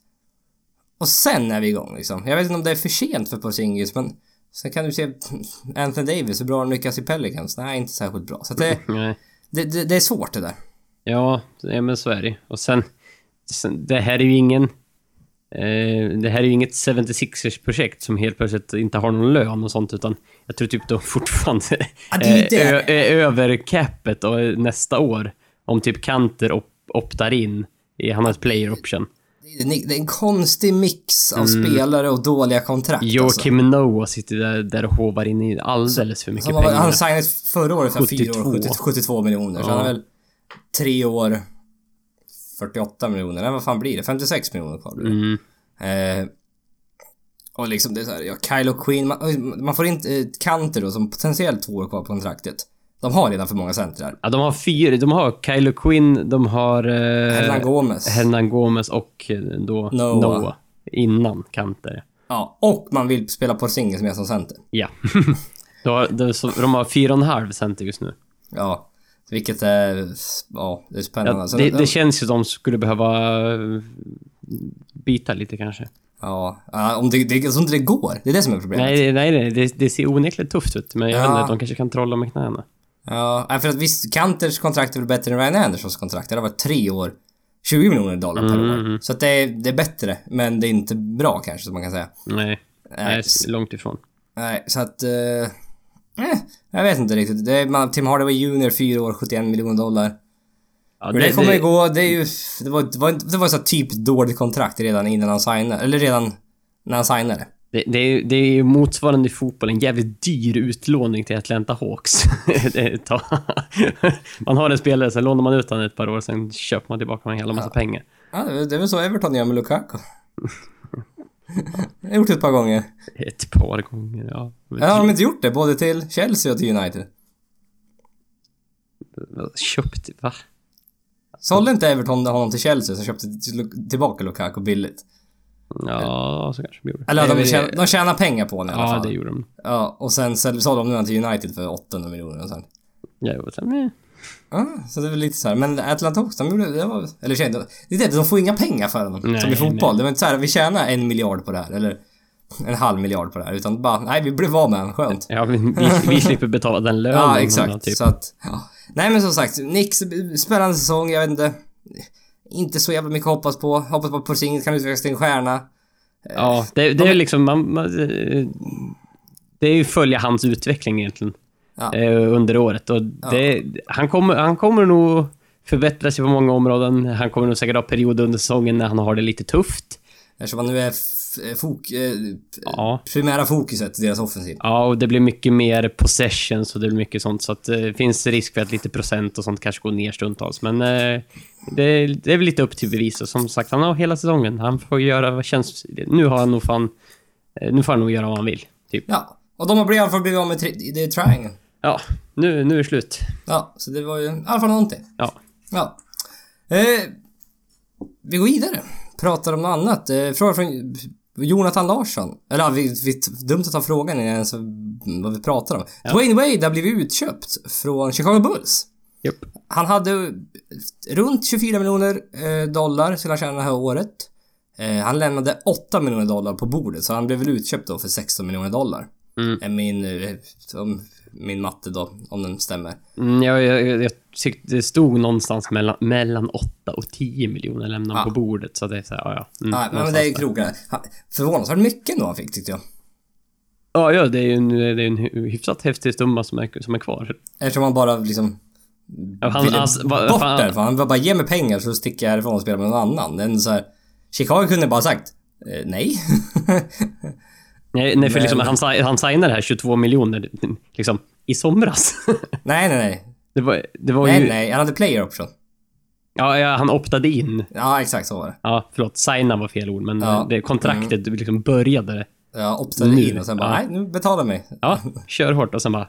Och sen är vi igång liksom. Jag vet inte om det är för sent för Porzingis, men... Sen kan du se Anthony Davis, hur bra han lyckas i Pelicans. Nej, inte särskilt bra. Så det, det, det, det är svårt det där. Ja, ja men så är det Och sen, sen, det här är ju ingen... Eh, det här är ju inget 76ers projekt som helt plötsligt inte har någon lön och sånt, utan jag tror typ de fortfarande Ja, det är eh, det. är, är över capet och nästa år om typ Kanter op optar in. I, han har ett player option. Det är, en konstig mix av spelare och dåliga kontrakt alltså. Joakim Noah sitter där, där och hovar in alldeles för mycket han, pengar. han signade förra året för 4 år, 72. 70, 72 miljoner. Så Ja. han har väl tre år 48 miljoner. Nej, vad fan blir det? 56 miljoner kvar blir det. Mm. Eh, och liksom det är så här, ja, Kylo Queen, man, man får inte eh, Kanter då som potentiellt två år kvar på kontraktet. De har redan för många centrar. Ja, de har fyra. De har Kylo Quinn, de har... Eh, Hernan Gomez. Hernan Gomez och eh, då Noah. Noah. Innan Kanter. Ja, och man vill spela Porzingis med som center. Ja. de, har, de, de har fyra och en halv center just nu. Ja, vilket är... Ja, det är spännande. Ja, det, det känns ju som de skulle behöva eh, byta lite kanske. Ja, om det, det, inte det går. Det är det som är problemet. Nej, nej, nej. Det, det ser onekligt tufft ut. Men jag Ja. vet inte, de kanske kan trolla med knäna. Ja, för att visst, Kanters kontrakt är väl bättre än Ryan Andersons kontrakt. Det har varit tre år, 20 miljoner dollar per Mm. år. Så att det är, det är bättre, men det är inte bra kanske, som man kan säga. Nej, Nej, s- långt ifrån. Nej, så att... Eh, eh, jag vet inte riktigt. Det är, man, Tim Hardaway Jr, 4 år, 71 miljoner dollar. Ja, Men det, kommer gå, det är ju... Det var, det var, det var så typ dåligt kontrakt redan innan han signade, eller redan när han signade. Det, det, är, det är ju motsvarande i fotboll, en jävligt dyr utlåning till Atlanta Hawks. Man har en spelare, sen lånar man ut honom ett par år, sen köper man tillbaka en hela massa pengar. Ja, det, är- väl så Everton gör med Lukaku. Jag har gjort det ett par gånger. Ett par gånger, ja. Ja, har de inte gjort det? Både till Chelsea och till United. Köpt, va? Sålde inte Everton honom till Chelsea som köpte till- tillbaka Lukaku billigt? Ja, så kanske de gjorde. Eller de, tjänar, de tjänar pengar på honom i alla Ja, fall. det gjorde de. Ja, och sen så- sålde de honom till United för 800 miljoner och sen. Ja, jo, sen, eh, Ja, så det är väl lite så här. Men Atlanta Hawks, de gjorde... Det var, eller tjej, det är det, de får inga pengar för honom. Nej, som i fotboll. nej. Det var inte så här, vi tjänar en miljard på det här. Eller en halv miljard på det här. Utan bara, nej vi blev av med honom, skönt. ja, vi, vi, vi slipper betala den lönen. Ja, exakt. Typ. Så att, ja. Nej men som sagt, Nix, spännande säsong, jag vet inte. Inte så jävla mycket hoppas på. Hoppas på att Porzingis kan utvecklas till en stjärna. Ja, det, det är liksom... Man, man, det är ju följa hans utveckling egentligen. Ja. eh, under året. Och det, han, kommer, han kommer nog förbättra sig på många områden. Han kommer nog säkert ha perioder under säsongen när han har det lite tufft. Eftersom han nu är fok, eh, Ja. primära fokuset i deras offensiv. Ja, och det blir mycket mer possessions och det blir mycket sånt. Så att eh, det finns risk för att lite procent och sånt kanske går ner stundtals. Men eh, det, det är väl lite upp till bevis. Och som sagt, han har hela säsongen. Han får göra vad känns... Nu har han nog fan... eh, Nu får han nog göra vad han vill. Typ. Ja. Och de har blivit, i alla fall blivit av med tri- det är triangle. Ja, nu, nu är det slut. Ja, så det var ju i alla fall någonting. Ja. Ja. Eh, vi går vidare. Pratar om något annat. Eh, fråga från Jonathan Larsson. Eller ja, vi, vi, dumt att ta frågan innan ens vad vi pratar om. Dwayne Wade har blivit utköpt från Chicago Bulls. Japp. Han hade runt 24 miljoner eh, dollar skulle han tjäna det här året. Eh, han lämnade 8 miljoner dollar på bordet så han blev väl utköpt då för 16 miljoner dollar. Mm. Min, eh, min matte då, om den stämmer. Mm, jag, jag, jag, tyckte det stod någonstans mellan, mellan 8 och 10 miljoner lämnade Ja. på bordet. Så det är så här, ja, ja. Mm, Nej, men någonstans det är där. krokar. Han- Förvånansvärt mycket ändå han fick tyckte jag. Ja, ja, det är ju en, det är en hy- hyfsat häftig stumma som är, som är kvar. Eftersom han bara liksom... Ja, han- ville alltså, bort fan- därifrån. Han bara ge mig pengar så sticker jag härifrån och spelar med någon annan. Den så här, Chicago kunde bara sagt eh, nej. Nej, nej för liksom, han, han signade det här 22 miljoner liksom, i somras. nej, nej, nej. det var, det var Nej, ju... nej. Han hade player option. Ja, ja, han optade in. Ja, exakt så var det. Ja, förlåt. Signa var fel ord, men Ja. Mm. det, kontraktet liksom började. Jag optade Nu. in och sen bara, Ja. nej, nu betalar mig. Ja, kör hårt och sen bara...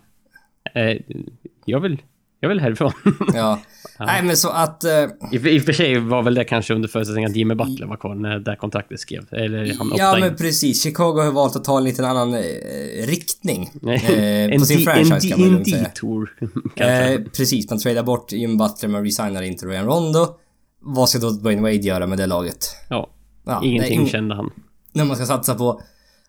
Eh, jag vill... Jag vill härifrån. Ja. Nej, men så att... Eh, I, I och för sig var väl det kanske under förutsättning att Jimmy Butler var kvar när det kontraktet skrev. Eller han ja, optade men in. precis. Chicago har valt att ta en liten annan eh, riktning. Nej, Eh, en på sin franchise en kan man en lugnt säga. detour. kanske. Eh, precis, man tradar bort Jim Butler men resignar inte Ryan Rondo. Vad ska då Dwayne Wade göra med det laget? ja, Ja, ingenting ing- kände han. När man ska satsa på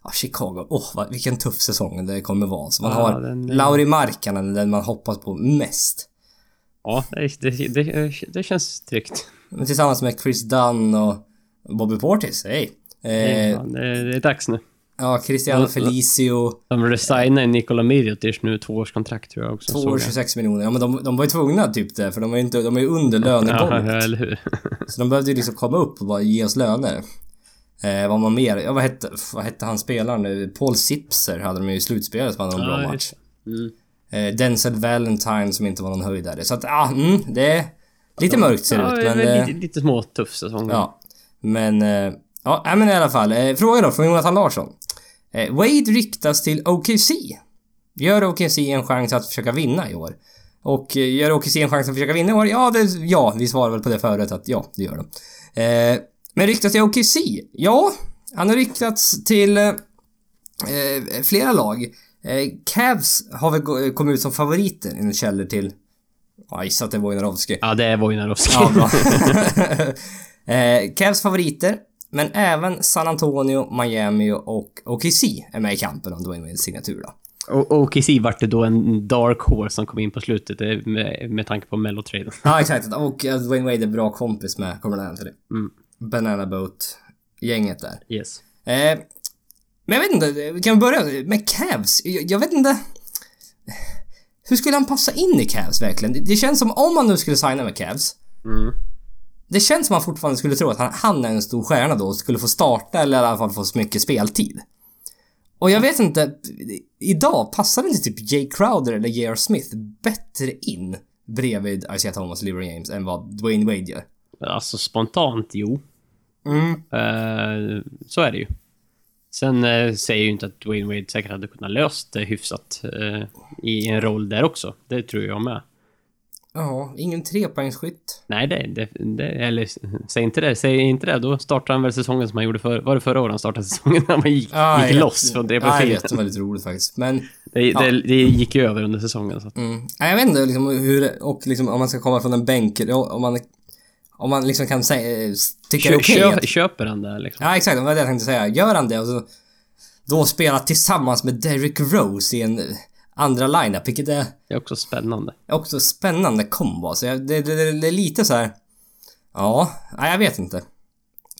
ja, Chicago, åh vad, vilken tuff säsong det kommer vara. Så man Ja, har den- Lauri Markkanen, den man hoppas på mest. Ja, det, det, det, det känns tryggt. Men tillsammans med Chris Dunn och Bobby Portis, hej. Eh, Ja, det, är dags nu. Ja, Cristiano. Felicio. De resignar Nikola Mirotic nu, tvåårskontakt tror jag också. 2 såg år jag. 26 miljoner. Ja men de, de var ju tvungna typ det, för de var ju inte, de är ju under lönegolvet. Ja, eller hur? Så de behövde ju liksom komma upp och bara ge oss löner. Eh, vad man mer? Ja, vad hette, vad hette han spelaren nu? Paul Sipser hade de ju i slutspelet som hade en bra match. Mm. Eh, Denzel Valentine som inte var någon höjdare. Så att, ja, mm, det är lite mörkt ser det Ja, ut. Men, men eh, lite, lite små tuff säsong. ja. Men, eh, ja, men i alla fall. Eh, fråga då från Jonathan Larsson. Eh, Wade ryktas till OKC. Gör OKC en chans att försöka vinna i år? Och eh, gör OKC en chans att försöka vinna i år? Ja, det, ja, vi svarade väl på det förut att ja, det gör de. Men ryktas till OKC? Ja, han har ryktats till eh, eh, flera lag. Eh, Cavs har väl kommit ut som favoriter enligt källor till... Ja, jag gissar att det är Wojnarowski. Ja, det är Wojnarowski. Ja, bra. eh, Cavs favoriter, men även San Antonio, Miami och OKC är med i kampen om Dwayne Wades signatur då. Och OKC vart det då en dark horse som kom in på slutet eh, med, med tanke på mellotraden. Ja, exakt. Och eh, Dwayne Wade är bra kompis med, till det? Mm. Banana Boat-gänget där. Yes. Eh, men jag vet inte, vi kan börja med Cavs. Jag, jag vet inte... Hur skulle han passa in i Cavs verkligen? Det, det känns som om han nu skulle signa med Cavs. Mm. Det känns som han fortfarande skulle tro att han, han är en stor stjärna då och skulle få starta eller i alla fall få så mycket speltid. Och jag vet inte, idag passar inte typ Jay Crowder eller J.R. Smith bättre in bredvid Isaiah Thomas och LeBron James än vad Dwayne Wade gör? Alltså spontant, jo. Mm. Eh, så är det ju. Sen eh, säger ju inte att Dwayne Wade säkert hade kunnat löst det hyfsat eh, i en roll där också. Det tror jag med. Ja, ingen trepoängsskytt. Nej, det, det, det eller säg inte det. Säg inte det. Då startar han väl säsongen som han gjorde för, var det förra året han startade säsongen? när han gick, Ja, gick loss från Ja, vet, profilen. det var väldigt roligt faktiskt. Men, Det, det, det gick ju över under säsongen. Så mm. Jag vet inte liksom hur och liksom om man ska komma från en bänk, ja, om man, om man liksom kan säga, tycka det är okej att köper han det liksom? Ja, exakt. Det var det jag tänkte säga. Gör han det och så då spela tillsammans med Derrick Rose i en eh, andra lineup, vilket är Det är också spännande. också spännande kombo. Så jag, det, det, det är lite så här. Ja, nej, jag vet inte.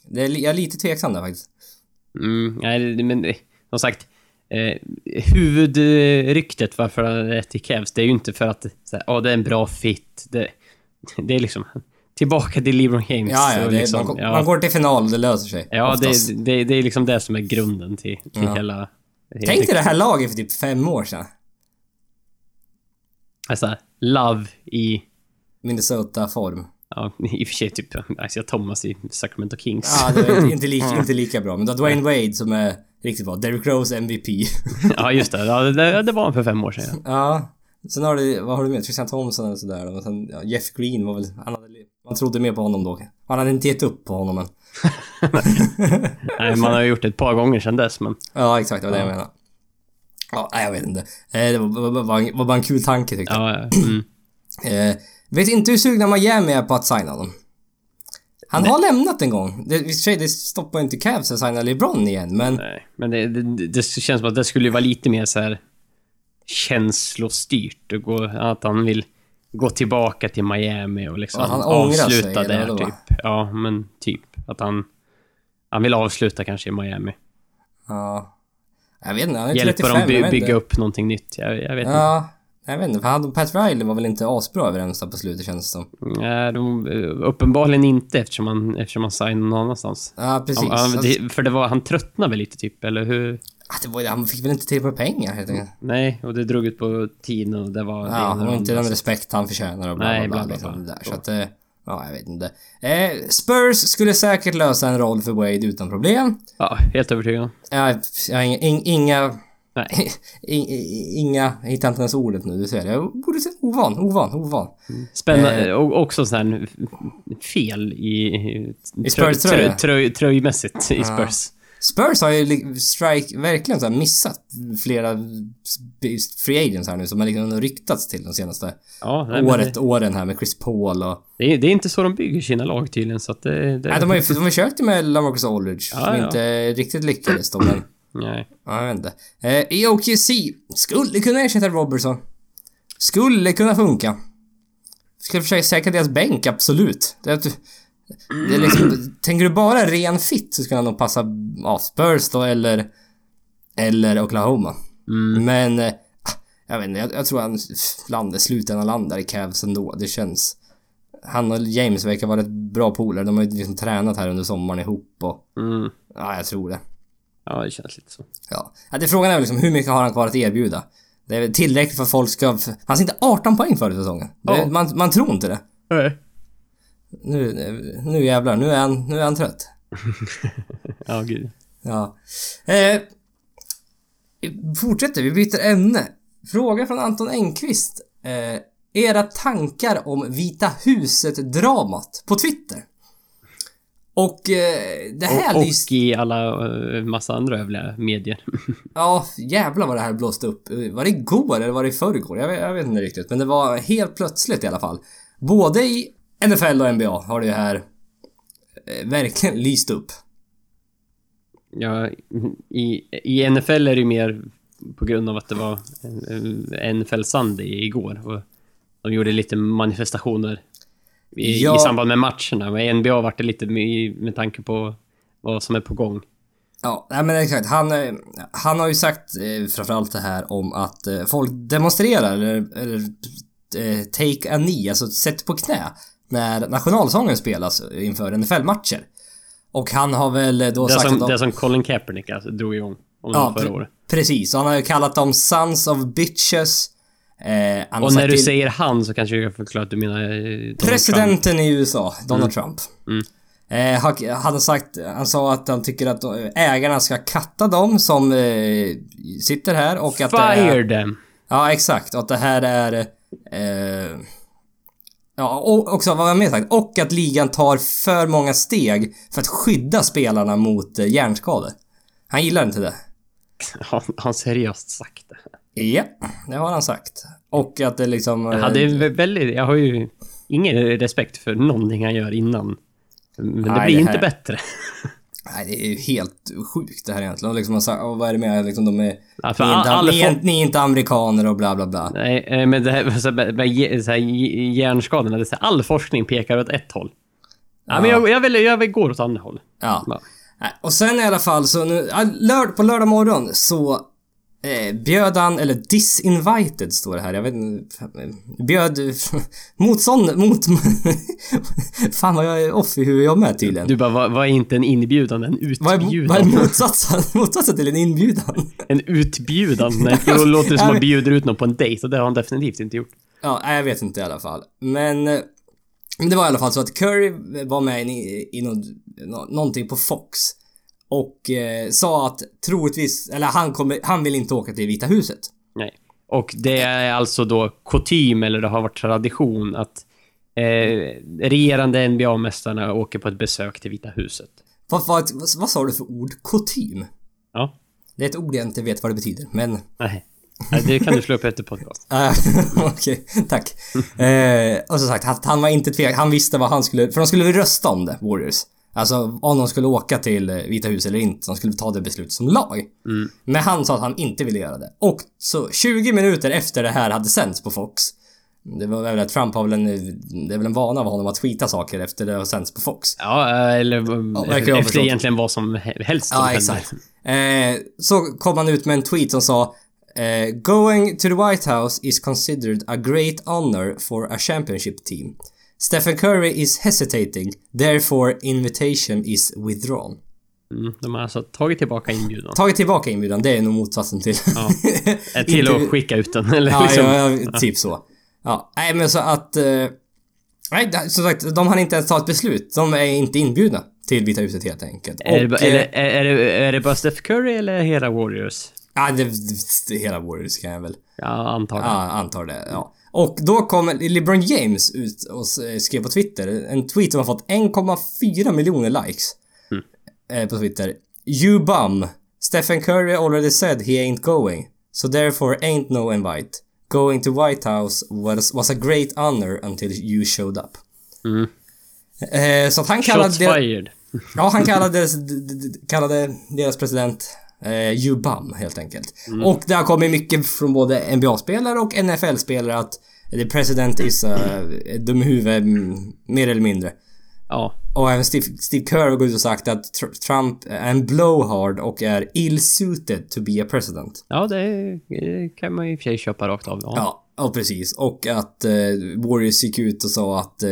Det är, jag är lite tveksam där faktiskt. Mm, nej, det- men eh, som sagt. Eh, huvudryktet varför han är till Cavs, det är ju inte för att så här, "Åh, det är en bra fit. Det, det är liksom tillbaka till LeBron James. Ja, ja, det, liksom, man, ja, man går till final och det löser sig. ja oftast. det, det, det är liksom det som är grunden till, till Ja. hela... Tänk dig det här laget för typ fem år sedan. Alltså, love i... Minnesota-form. Ja, i och för sig typ Isaiah Thomas i Sacramento Kings. Ja, det var inte, inte, lika, inte lika bra. Men då Dwayne Wade som är riktigt bra. Derrick Rose MVP. Ja, just det. Ja, det, det var han för fem år sedan. Ja. Sen har du, vad har du med? Tristan Thompson och sådär. Och sen, ja, Jeff Green var väl, han hade, man trodde mer på honom då. Han hade inte gett upp på honom men. Nej, man har ju gjort det ett par gånger sedan dess, men... Ja, exakt, det var det jag menade. Ja, nej, jag vet inte. Eh, Det var, var, var, bara en kul tanke tyckte jag. Ja, ja. Mm. Eh, vet inte hur sugna Miami är på att signa honom. Han har lämnat en gång. Det, i det stoppar inte Cavs att signa LeBron igen, men... Nej, men det, det, det känns som att det skulle vara lite mer så här känslostyrt. Och gå, att han vill gå tillbaka till Miami och liksom Att han sig, avsluta eller där, typ. Ja, men typ. Att han... Han vill avsluta kanske i Miami. Ja. Jag vet inte, han är Hjälpa 35, dem jag by, vet bygga inte. upp någonting nytt. Jag, jag vet inte. Ja, jag vet inte. För han och Pat Riley var väl inte asbra överens på slutet känns det som. Nej, de, uppenbarligen inte eftersom han, eftersom han signade någon annanstans. Ja, precis. Han, han, Alltså, för det var, han tröttnade väl lite typ, eller hur? Det var, han fick väl inte till med pengar helt enkelt. Nej, och det drog ut på tiden och det var... det Ja, och och inte den respekt han förtjänar och bla Nej, bla bla. bla, bla, liksom, bla. Där. Så att, eh, ja, jag vet inte. Eh, Spurs skulle säkert lösa en roll för Wade utan problem. Ja, helt övertygad. Jag, jag har inga, in, inga, Nej. in, inga, jag hittar inte ens ordet nu, du ser det. Jag borde säga ovan, ovan, ovan. Spännande. Och också sån här fel i... I Spurs Tröjmässigt i Spurs. Spurs har ju strike, verkligen så missat flera free agents här nu som har liksom ryktats till de senaste Ja, nej, året, åren här med Chris Paul och... Det, är, det är inte så de bygger sina lag tydligen, så att det... det Nej, de har ju de har försökt med LaMarcus Aldridge Ja, som ja. inte riktigt lyckades då, men... Nej. Ja, jag vet inte. Eh, I OKC skulle kunna ersätta Robertson. Skulle kunna funka. Skulle försöka säkra deras bänk, absolut. Det, det är liksom, tänker du bara ren fit så skulle han nog passa ja, Spurs då eller eller Oklahoma. Mm. Men... eh, Jag vet inte, jag, jag tror han landar, slutändan landar i Cavs ändå. Det känns... Han och James verkar vara ett bra polare. De har ju liksom tränat här under sommaren ihop och... Mm. Ja, jag tror det. Ja, det känns lite så. Ja. ja det frågan är liksom hur mycket har han kvar att erbjuda? Det är väl tillräckligt för att folk ska... Han inte 18 poäng förra säsongen. Det, man, man tror inte det. Nej. Nu, nu jävlar, nu är han, nu är han trött. Ja, gud. Ja. Eh, fortsätter, vi byter ämne. Fråga från Anton Engqvist. Eh, era tankar om Vita huset-dramat på Twitter? Och eh, det här Och, lyst- och i alla eh, massa andra övriga medier. Ja, jävlar vad det här blåste upp. Var det igår eller var det i förrgår? Jag vet, jag vet inte riktigt. Men det var helt plötsligt i alla fall. Både i NFL och NBA har det här eh, verkligen lyst upp. Ja, i, I NFL är det ju mer på grund av att det var NFL Sunday igår. Och de gjorde lite manifestationer i, Ja. i samband med matcherna. Men i NBA vart det lite med, med tanke på vad som är på gång. Ja, nej men exakt. Han, eh, han har ju sagt eh, framförallt det här om att eh, folk demonstrerar eller, eller eh, take a knee, alltså sätter på knä när nationalsången spelas inför NFL-matcher. Och han har väl då Det sagt som, att de, det som Colin Kaepernick alltså, drog igång om Ja, förra året. precis. Och han har ju kallat dem sons of bitches. Eh, Och när du till säger han så kanske jag kan förklara att du menar eh, Donald Trump. presidenten i USA, Donald Trump. Mm. Eh, han, sagt, han sa att han tycker att eh, ägarna ska katta dem som eh, sitter här och att det är, Fire them! Ja, exakt. Och att det här är... Eh, ja, och också vad jag mer sagt? Och att ligan tar för många steg för att skydda spelarna mot eh, hjärnskador. Han gillar inte det. Har han seriöst sagt det? Ja, det har han sagt. Och att det liksom... eh, Jag, hade vä- väldigt, jag har ju ingen respekt för någonting han gör innan. Men det Nej, blir det inte bättre. Nej, det är ju helt sjukt det här egentligen. Och liksom, han sa, vad är det med liksom, de är... Ja, ni, är inte, all- ni, ni är inte amerikaner och bla bla bla. Nej, eh, men det här, så här, så här, hj- hjärnskadorna, det här, all forskning pekar åt ett håll. Ja, men jag, jag, vill, jag vill gå åt andra håll. Ja. Ja. Och sen i alla fall så nu, ja, på lördag morgon så eh, bjöd han, eller disinvited står det här, jag vet inte, bjöd motstånd, mot, fan vad jag är off i huvudet jag med tydligen. Du bara, vad, vad är inte en inbjudan? En vad är, utbjudan? vad är motsatsen, motsatsen till en inbjudan? En utbjudan? Nej, det låter som att man bjuder ut någon på en dejt och det har han definitivt inte gjort. Ja, nej, jag vet inte i alla fall. Men eh, det var i alla fall så att Curry var med i, i nå- någonting på Fox. Och eh, sa att troligtvis, eller han kommer, han vill inte åka till Vita huset. Nej. Och det är alltså då kutym, eller det har varit tradition, att eh, regerande NBA-mästarna åker på ett besök till Vita huset. Vad, vad, vad, sa du för ord? Kutym? Ja. Det är ett ord jag inte vet vad det betyder, men... Nej. Det kan du slå upp efter podcast. Äh, Okej, tack. eh, och som sagt, han, han var inte tvek, Han visste vad han skulle... För de skulle väl rösta om det, Warriors. Alltså om de skulle åka till eh, Vita huset eller inte. De skulle ta det beslutet som lag. Men han sa att han inte ville göra det. Och så 20 minuter efter det här hade sänts på Fox. Det var väl att Trump har väl en... Det är väl en vana av honom att tweeta saker efter det har sänts på Fox. Ja, eller verkar jag efter förstå. egentligen vad som he- helst Ja, exakt. Eh, så kom han ut med en tweet som sa eh, Going to the White House is considered a great honor for a championship team. Stephen Curry is hesitating, therefore invitation is withdrawn. Mm, de har alltså tagit tillbaka inbjudan. Tagit tillbaka inbjudan, det är nog motsatsen till... Ja. Eh, Till att skicka ut den, eller Ja, liksom. ja, ja, typ så. Ja, nej men så att... Eh, nej, det- som sagt, de hann inte ens ta ett beslut. De är inte inbjudna till Vita huset helt enkelt. Är, det, Och, ba- är, eh, det, är, det, är det bara Steph Curry eller hela Warriors? Ja, det, det, hela Warriors kan jag väl... Jag antar det. Ja, antar det. Ja. Och då kom LeBron James ut och skrev på Twitter en tweet som har fått 1,4 miljoner likes. Eh, på Twitter. You bum. Stephen Curry already said he ain't going. So therefore ain't no invite. Going to White House was, was a great honor until you showed up. Eh, så att han kallade... Shots fired. Ja, han kallade, d- d- d- kallade deras president eh, You Bum, helt enkelt. Och det har kommit mycket från både NBA-spelare och NFL-spelare att the president is uh, dum i huvudet, mm, mer eller mindre. Ja. Och även Steve, Steve Kerr har gått ut och sagt att Tr- Trump är en blowhard och är ill-suited to be a president. Ja, det det kan man ju i och för sig köpa rakt av. Ja. Ja, ja precis. Och att eh, Warriors gick ut och sa att eh,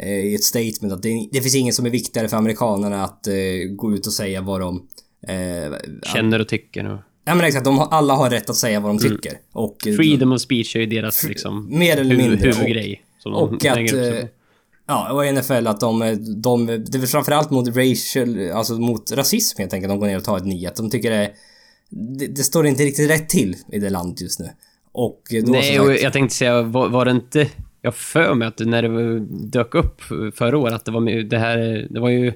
eh, i ett statement att det, det finns ingen som är viktigare för amerikanerna att eh, gå ut och säga vad de... Eh, Känner och tycker. Och Ja men exakt, de har, alla har rätt att säga vad de tycker. Och, eh, freedom of speech är ju deras liksom... mer eller mindre. huvudgrej. som de Och, och att... eh. Ja, och NFL att de, de... Det är framförallt mot racial, alltså mot rasism helt enkelt. De går ner och tar ett nyhet. De tycker det, det... Det står inte riktigt rätt till i det landet just nu. Och då Nej, och sagt, jag tänkte säga, var, var det inte... Jag för mig att när det dök upp förra året, att det var det här... Det var ju...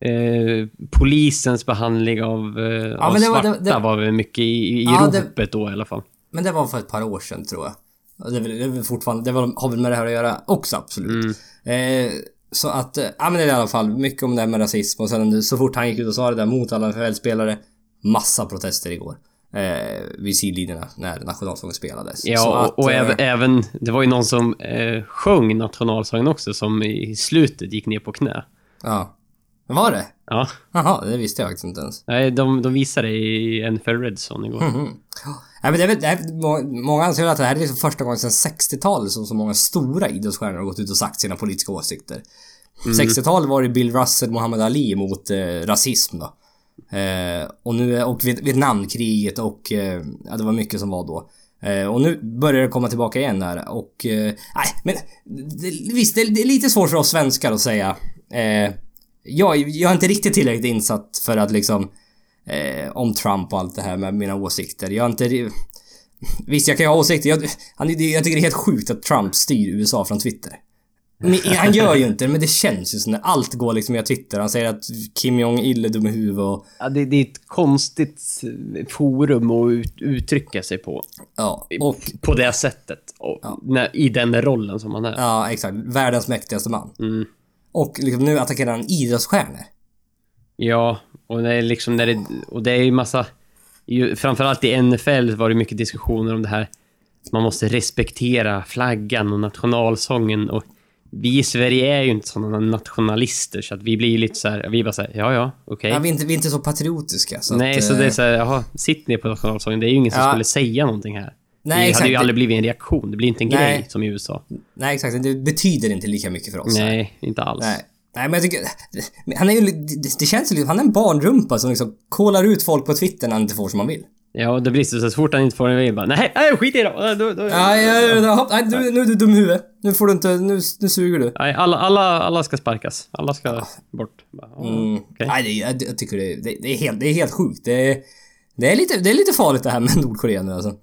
Eh, polisens behandling av, eh, av men det var- svarta det- det- var väl mycket i, i Ja, det- ropet då i alla fall. Men det var för ett par år sedan tror jag. Det det väl fortfarande, det har väl med det här att göra också absolut. Eh, så att, eh, ja men det är i alla fall mycket om det här med rasism och sen så fort han gick ut och sa det där mot alla NFL-spelare, massa protester igår. Eh, vid sidlinjerna när nationalsången spelades. Ja, att, och, och eh, även, även... Det var ju någon som eh, sjöng nationalsången också, som i slutet gick ner på knä. Ja. Var det? Ja. Jaha, det visste jag faktiskt inte ens. Nej, de, de visade det i NFL Redzone igår. Mhm. Ja, men det är, väl- det är, må- många anser att det här är liksom första gången sedan 60-talet som så många stora idrottsstjärnor har gått ut och sagt sina politiska åsikter. 60-talet var det Bill Russell, Muhammad Ali mot eh, rasism då. Eh, och nu, och Viet- Vietnamkriget och eh, ja, det var mycket som var då. Eh, och nu börjar det komma tillbaka igen här och... Eh, nej, men det, visst, det, det är lite svårt för oss svenskar att säga. Jag, jag är inte riktigt tillräckligt insatt för att liksom... Eh, om Trump och allt det här med mina åsikter. Jag är inte... Visst, jag kan ju ha åsikter. Jag, han, jag tycker det är helt sjukt att Trump styr USA från Twitter. Men, han gör ju inte det, men det känns ju som när allt går liksom via Twitter. Han säger att Kim Jong-Il är dum i huvudet och... Ja, det, det är ett konstigt forum att ut, uttrycka sig på. Ja, och... På det sättet. Och när, I den rollen som han är. Ja, exakt. Världens mäktigaste man. Mm. Och liksom nu attackerar han idrottsstjärnor. Ja, och det är liksom när det... Och det är ju massa... Ju, framförallt i NFL var det mycket diskussioner om det här. Man måste respektera flaggan och nationalsången och vi i Sverige är ju inte sådana nationalister så att vi blir ju lite så här, vi bara säger ja ja, okej. Ja, vi, är inte, vi är inte så patriotiska. Så Nej, att, så det är eh, så här, jaha, sitt ner på nationalsången. Det är ju ingen som Ja. skulle säga någonting här. Nej, det exakt. hade ju aldrig blivit en reaktion. Det blir inte en Nej. grej som i USA. Nej, exakt. Det betyder inte lika mycket för oss. Nej, inte alls. Nej. Nej, men jag tycker... Han är ju... Det, känns ju liksom... Han är en barnrumpa som liksom kollar ut folk på Twitter när han inte får som han vill. Ja, och det blir så, så fort han inte får en mail bara nej, nej skit i det då. då, då. Ja, ja, ja, nej, du, nu är du dum i huvudet. Nu får du inte... Nu, nu suger du. Nej, alla, alla, alla ska sparkas. Alla ska bort. Ja, Mm. okej. Nej, det, jag, jag tycker det, det, det, är helt, det är helt sjukt. Det, är- det, är lite, det är lite farligt det här med Nordkorea nu alltså.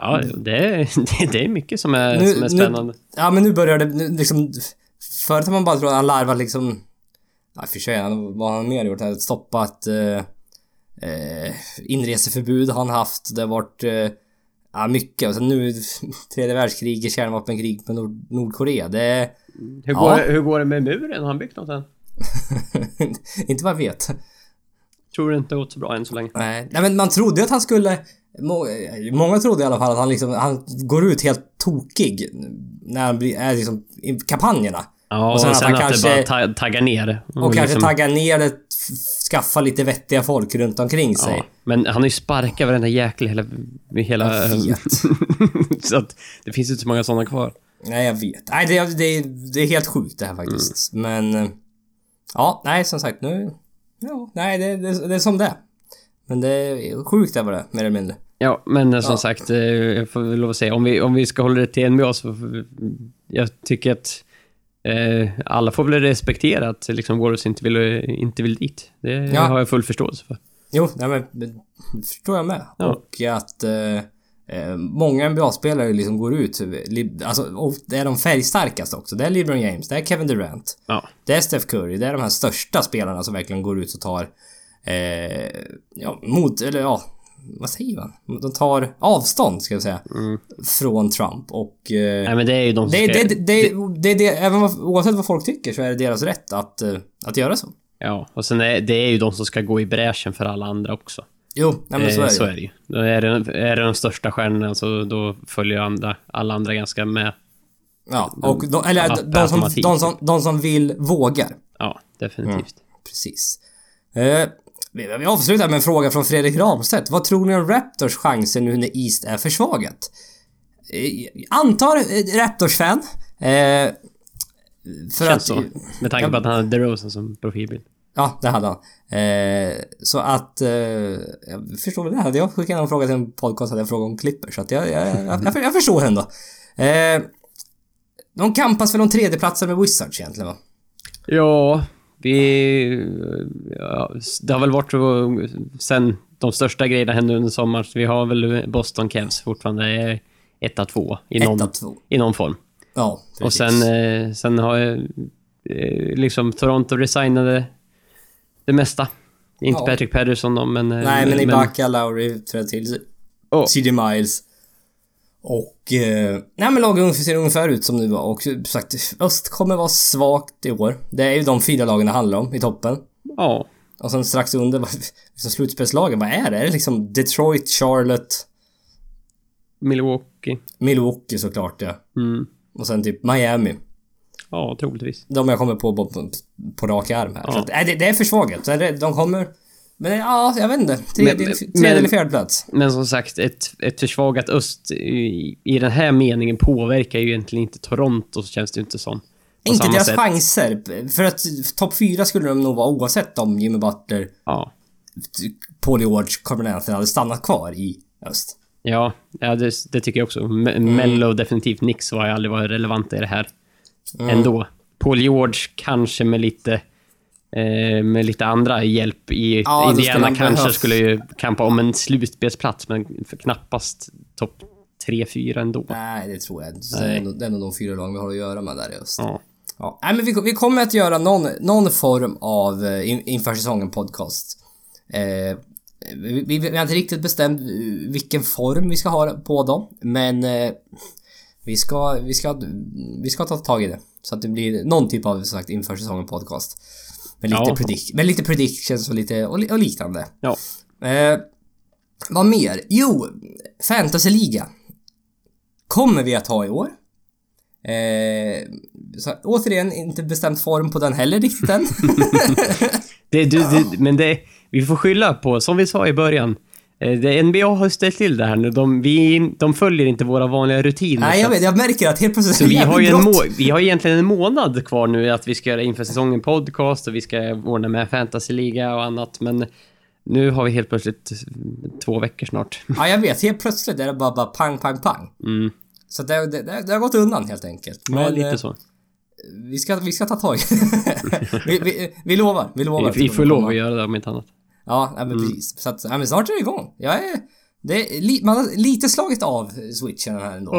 Ja, det är, det, är mycket som är, Nu- som är nu- spännande. Ja, men nu börjar det nu, liksom... Förut har man bara trott att han larvat liksom... Ja, för sig, vad har han mer gjort? Stoppat... Eh, eh, inreseförbud har han haft. Det har varit... Eh, ja, mycket. Och sen nu tredje världskriget, kärnvapenkrig med Nord, Nordkorea. Det. Hur, Ja. går, det- hur går det med muren? Har han byggt något än? inte vad jag vet. Tror det inte gått så bra än så länge. Nej, nej men man trodde ju att han skulle... må- Många trodde i alla fall att han liksom, han går ut helt tokig när han blir, är liksom i kampanjerna. Ja, Och sen och att sen han att, kanske- det bara ta, taggar ner. Och kanske liksom- tagga ner det, skaffa lite vettiga folk runt omkring sig. Ja, men han har ju sparkat varenda jäkel hela... hela så att det finns inte så många sådana kvar. Nej, jag vet. Nej, det, är- det, det är helt sjukt det här faktiskt. Men... eh, Ja, nej som sagt nu... Ja, nej det, det, det är som det. Men det är sjukt det var det, mer eller mindre. Ja, men eh, som Ja. sagt, eh, jag får väl lov att säga, om vi, om vi ska hålla det till NBA så... Jag tycker att eh, alla får väl respektera att liksom Warriors inte vill, inte vill dit. Det Ja. har jag full förståelse för. Jo, nej men det förstår jag med. Ja. Och att eh, eh, många NBA-spelare liksom går ut, alltså, och det är de färgstarkaste också. Det är LeBron James, det är Kevin Durant, Ja. det är Steph Curry, det är de här största spelarna som verkligen går ut och tar eh, ja, mot, eller ja, vad säger man? De tar avstånd, ska jag säga, från Trump och... Eh, Nej, men det är ju de som det, ska... det, det, det, det, även oavsett vad folk tycker så är det deras rätt att, eh, att göra så. Ja, och sen är det är ju de som ska gå i bräschen för alla andra också. Jo, nej men så är Eh, det så är det ju. Då är det, är det de största stjärnorna så då följer andra, alla andra ganska med. Ja, och de, eller Ja, de, som, de, som, de som vill vågar. Ja, definitivt. Precis. Eh, vi, avslutar med en fråga från Fredrik Ramstedt. Vad tror ni om Raptors chanser nu när East är försvagat? Eh, antar eh, Raptors-fan. Eh, för Känns att... så. Med tanke på att han hade DeRozan som profilbild. Ja, det hade han. Eh, så att... Eh, jag förstår väl det. Hade jag skickat en fråga till en podcast hade jag frågat om Clippers. Så att jag, jag, jag, jag, jag förstår ändå. Eh, de kampas väl om tredjeplatsen med Wizards egentligen va? Ja, vi... Ja, det har väl varit så sen de största grejerna hände under sommaren. Så vi har väl Boston Cavs fortfarande etta, två i någon, Etta, två. i någon form. Ja, precis. Och sen, eh, sen har jag, eh, liksom Toronto resignade det mesta. Inte Ja. Patrick Patterson då, men... eh, Nej, men Ibaka, Lowry trädde till. Åh. CJ Miles. Och... Eh, nej men lagen ser ungefär ut som nu var och som sagt, öst kommer vara svagt i år. Det är ju de fyra lagen det handlar om i toppen. Ja. Och sen strax under, liksom slutspelslagen, vad är det? Är det liksom Detroit, Charlotte, Milwaukee. Milwaukee såklart ja. Mm. Och sen typ Miami. Ja, troligtvis. De jag kommer på på, på, på rak arm här. Ja. Så att, nej, det, det är för svaget. Så det- De kommer... Men ja, jag vet inte. Tredje, Men- tredje men- eller fjärde plats. Men som sagt, ett, ett försvagat öst i, i den här meningen påverkar ju egentligen inte Toronto, så känns det inte som. Inte deras sätt. chanser. För att topp fyra skulle de nog vara oavsett om Jimmy Butler, Ja. Paul George, Carmen Anthony hade stannat kvar i öst. Ja, ja det, det tycker jag också. Me- Mm. Mello definitivt. Nix har ju aldrig varit relevanta i det här. Mm. Ändå. Paul George kanske med lite... Eh, med lite andra hjälp i Ja, skulle Indiana kanske behöva- skulle ju kampa om en slutspelsplats, men knappast topp 3-4 ändå. Nej, det tror jag inte. Det är nog- det är nog de fyra lagen vi har att göra med där i öst. Ja. Ja, nej, men vi, vi kommer att göra någon, någon form av eh, in, inför säsongen podcast. Eh, vi, vi, vi har inte riktigt bestämt vilken form vi ska ha på dem, men eh, vi ska, vi ska, vi ska ta tag i det. Så att det blir någon typ av, som sagt, inför säsongen podcast. Med lite, Ja. predict, med lite predictions och lite, och, och liknande. ja. Eh, vad mer? Jo, Fantasyliga. Kommer vi att ha i år. Eh, så, återigen, inte bestämt form på den heller riktigt än. Det, du, det, men det, vi får skylla på, som vi sa i början, NBA har ställt till det här nu. De, vi, de följer inte våra vanliga rutiner. Nej, jag vet. Jag märker att helt plötsligt Så vi har ju en må- vi har egentligen en månad kvar nu att vi ska göra inför säsongen podcast och vi ska ordna med fantasyliga och annat, men nu har vi helt plötsligt två veckor snart. Ja, jag vet. Helt plötsligt är det bara, bara pang, pang, pang. Mm. Så det, det, det, har gått undan helt enkelt. Ja, Men lite eh, så. vi, ska, vi ska ta tag i det. vi, vi, vi lovar. Vi lovar. Vi, vi får lov att göra det om inte annat. Ja, nej, men Mm. precis. Så att, nej, men snart är det igång. Jag är... Det är li, man har lite slagit av switchen här ändå.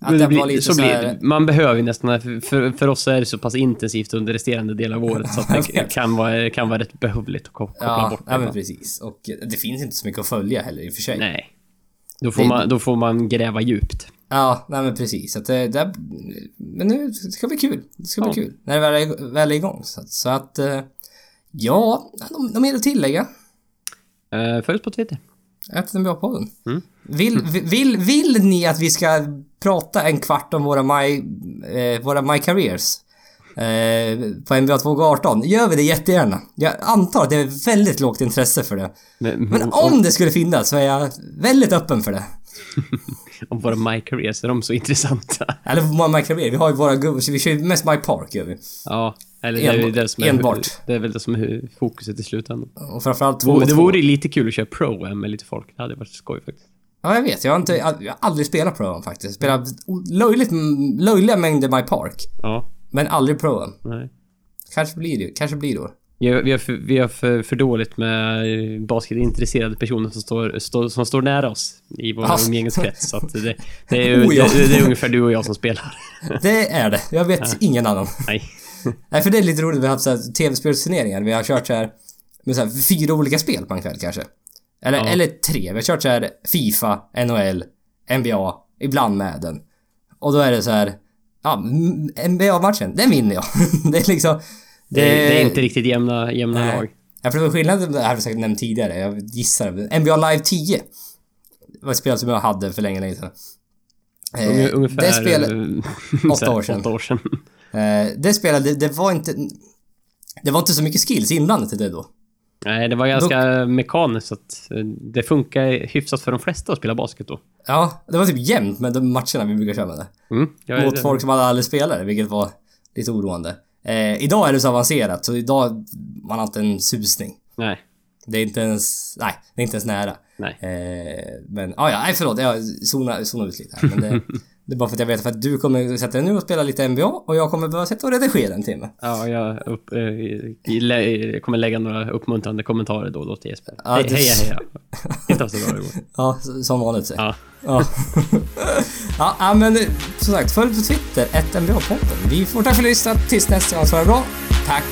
Att Men det var blir, lite så så här- man behöver ju nästan, för, för, oss är det så pass intensivt under resterande del av året så att det kan vara, kan vara rätt behövligt att ko- koppla Ja, bort det. ja men precis. Och eh, det finns inte så mycket att följa heller i och för sig. Nej. Då får, Det- man, då får man gräva djupt. Ja, nej men precis. Så att det, det, men nu det ska bli kul. Det ska bli Ja. kul. När det väl är, väl är igång. Så, att- så att... Ja, något mer att tillägga? Uh, följ oss på Twitter. Efter NBA-podden. Mm. Vill, vill, vill ni att vi ska prata en kvart om våra My, eh, våra my Careers? Eh, på NBA 218? Gör vi det jättegärna. Jag antar att det är väldigt lågt intresse för det. Men, Men om det skulle finnas så är jag väldigt öppen för det. om våra My Careers, är de så intressanta? Eller våra My Career. Vi har ju våra vi kör ju mest My Park gör vi. Ja, eller det är, det som är, enbart. det är väl det som är fokuset i slutändan. Och framförallt två Och det två. vore ju lite kul att köra Pro med lite folk. Det hade varit skoj faktiskt. Ja, jag vet. Jag har, inte, jag har aldrig spelat Pro faktiskt. Spelat löjligt, löjliga mängder My Park. Ja, Men aldrig Pro nej. Kanske blir det. Kanske blir det. Vi har, vi har, för, vi har för, för dåligt med eh, basketintresserade personer som står, står, som står nära oss i vår Ja. umgängeskrets. Så att det, det, är, Oh, ja. det, det är ungefär du och jag som spelar. Det är det. Jag vet ingen annan. Nej. Nej, för det är lite roligt. Vi har haft så här tv-spelsturneringar. Vi har kört så här med så här fyra olika spel på en kväll kanske. Eller, Ja. eller tre. Vi har kört så här Fifa, NHL, NBA, ibland Madden. Och då är det så här... Ja, NBA-matchen, den vinner jag. det är liksom... Det, det är inte riktigt jämna, jämna Nej. lag. Ja, för det var skillnaden, det här har jag säkert nämnt tidigare, jag gissar. NBA Live 10 var ett spel som jag hade för länge, länge sedan. Eh, Unge- Ungefär... det spelet, eh, åtta år sedan. Åtta år sedan. Eh, det spelet, det, det var inte... Det var inte så mycket skills inblandat i det då. Nej, det var ganska mekaniskt så att eh, det funkar hyfsat för de flesta att spela basket då. Ja, det var typ jämnt med de matcherna vi brukar köra med det. Mm, Mot folk som hade aldrig spelat det, vilket var lite oroande. Eh, idag är det så avancerat, så idag man har inte en susning. Nej, Det är inte ens... Nej, det är inte ens nära. nej. Eh, men, ah, ja, nej förlåt. Jag zonar zonar ut lite här. Men det, det är bara för att jag vet för att du kommer sätta dig nu och spela lite NBA och jag kommer behöva sätta och redigera en timme. Ja, jag, upp, i- lä- kommer lägga några uppmuntrande kommentarer då och då till Jesper. Ja, Hej, det- heja, heja. Inte var så bra igår. Ja, s- som vanligt så. Ja. Ja. ja, ja, men som sagt, följ på Twitter, ett NBA-podden. Vi får tack för att lyssnat. Tills nästa gång så är det bra. Tack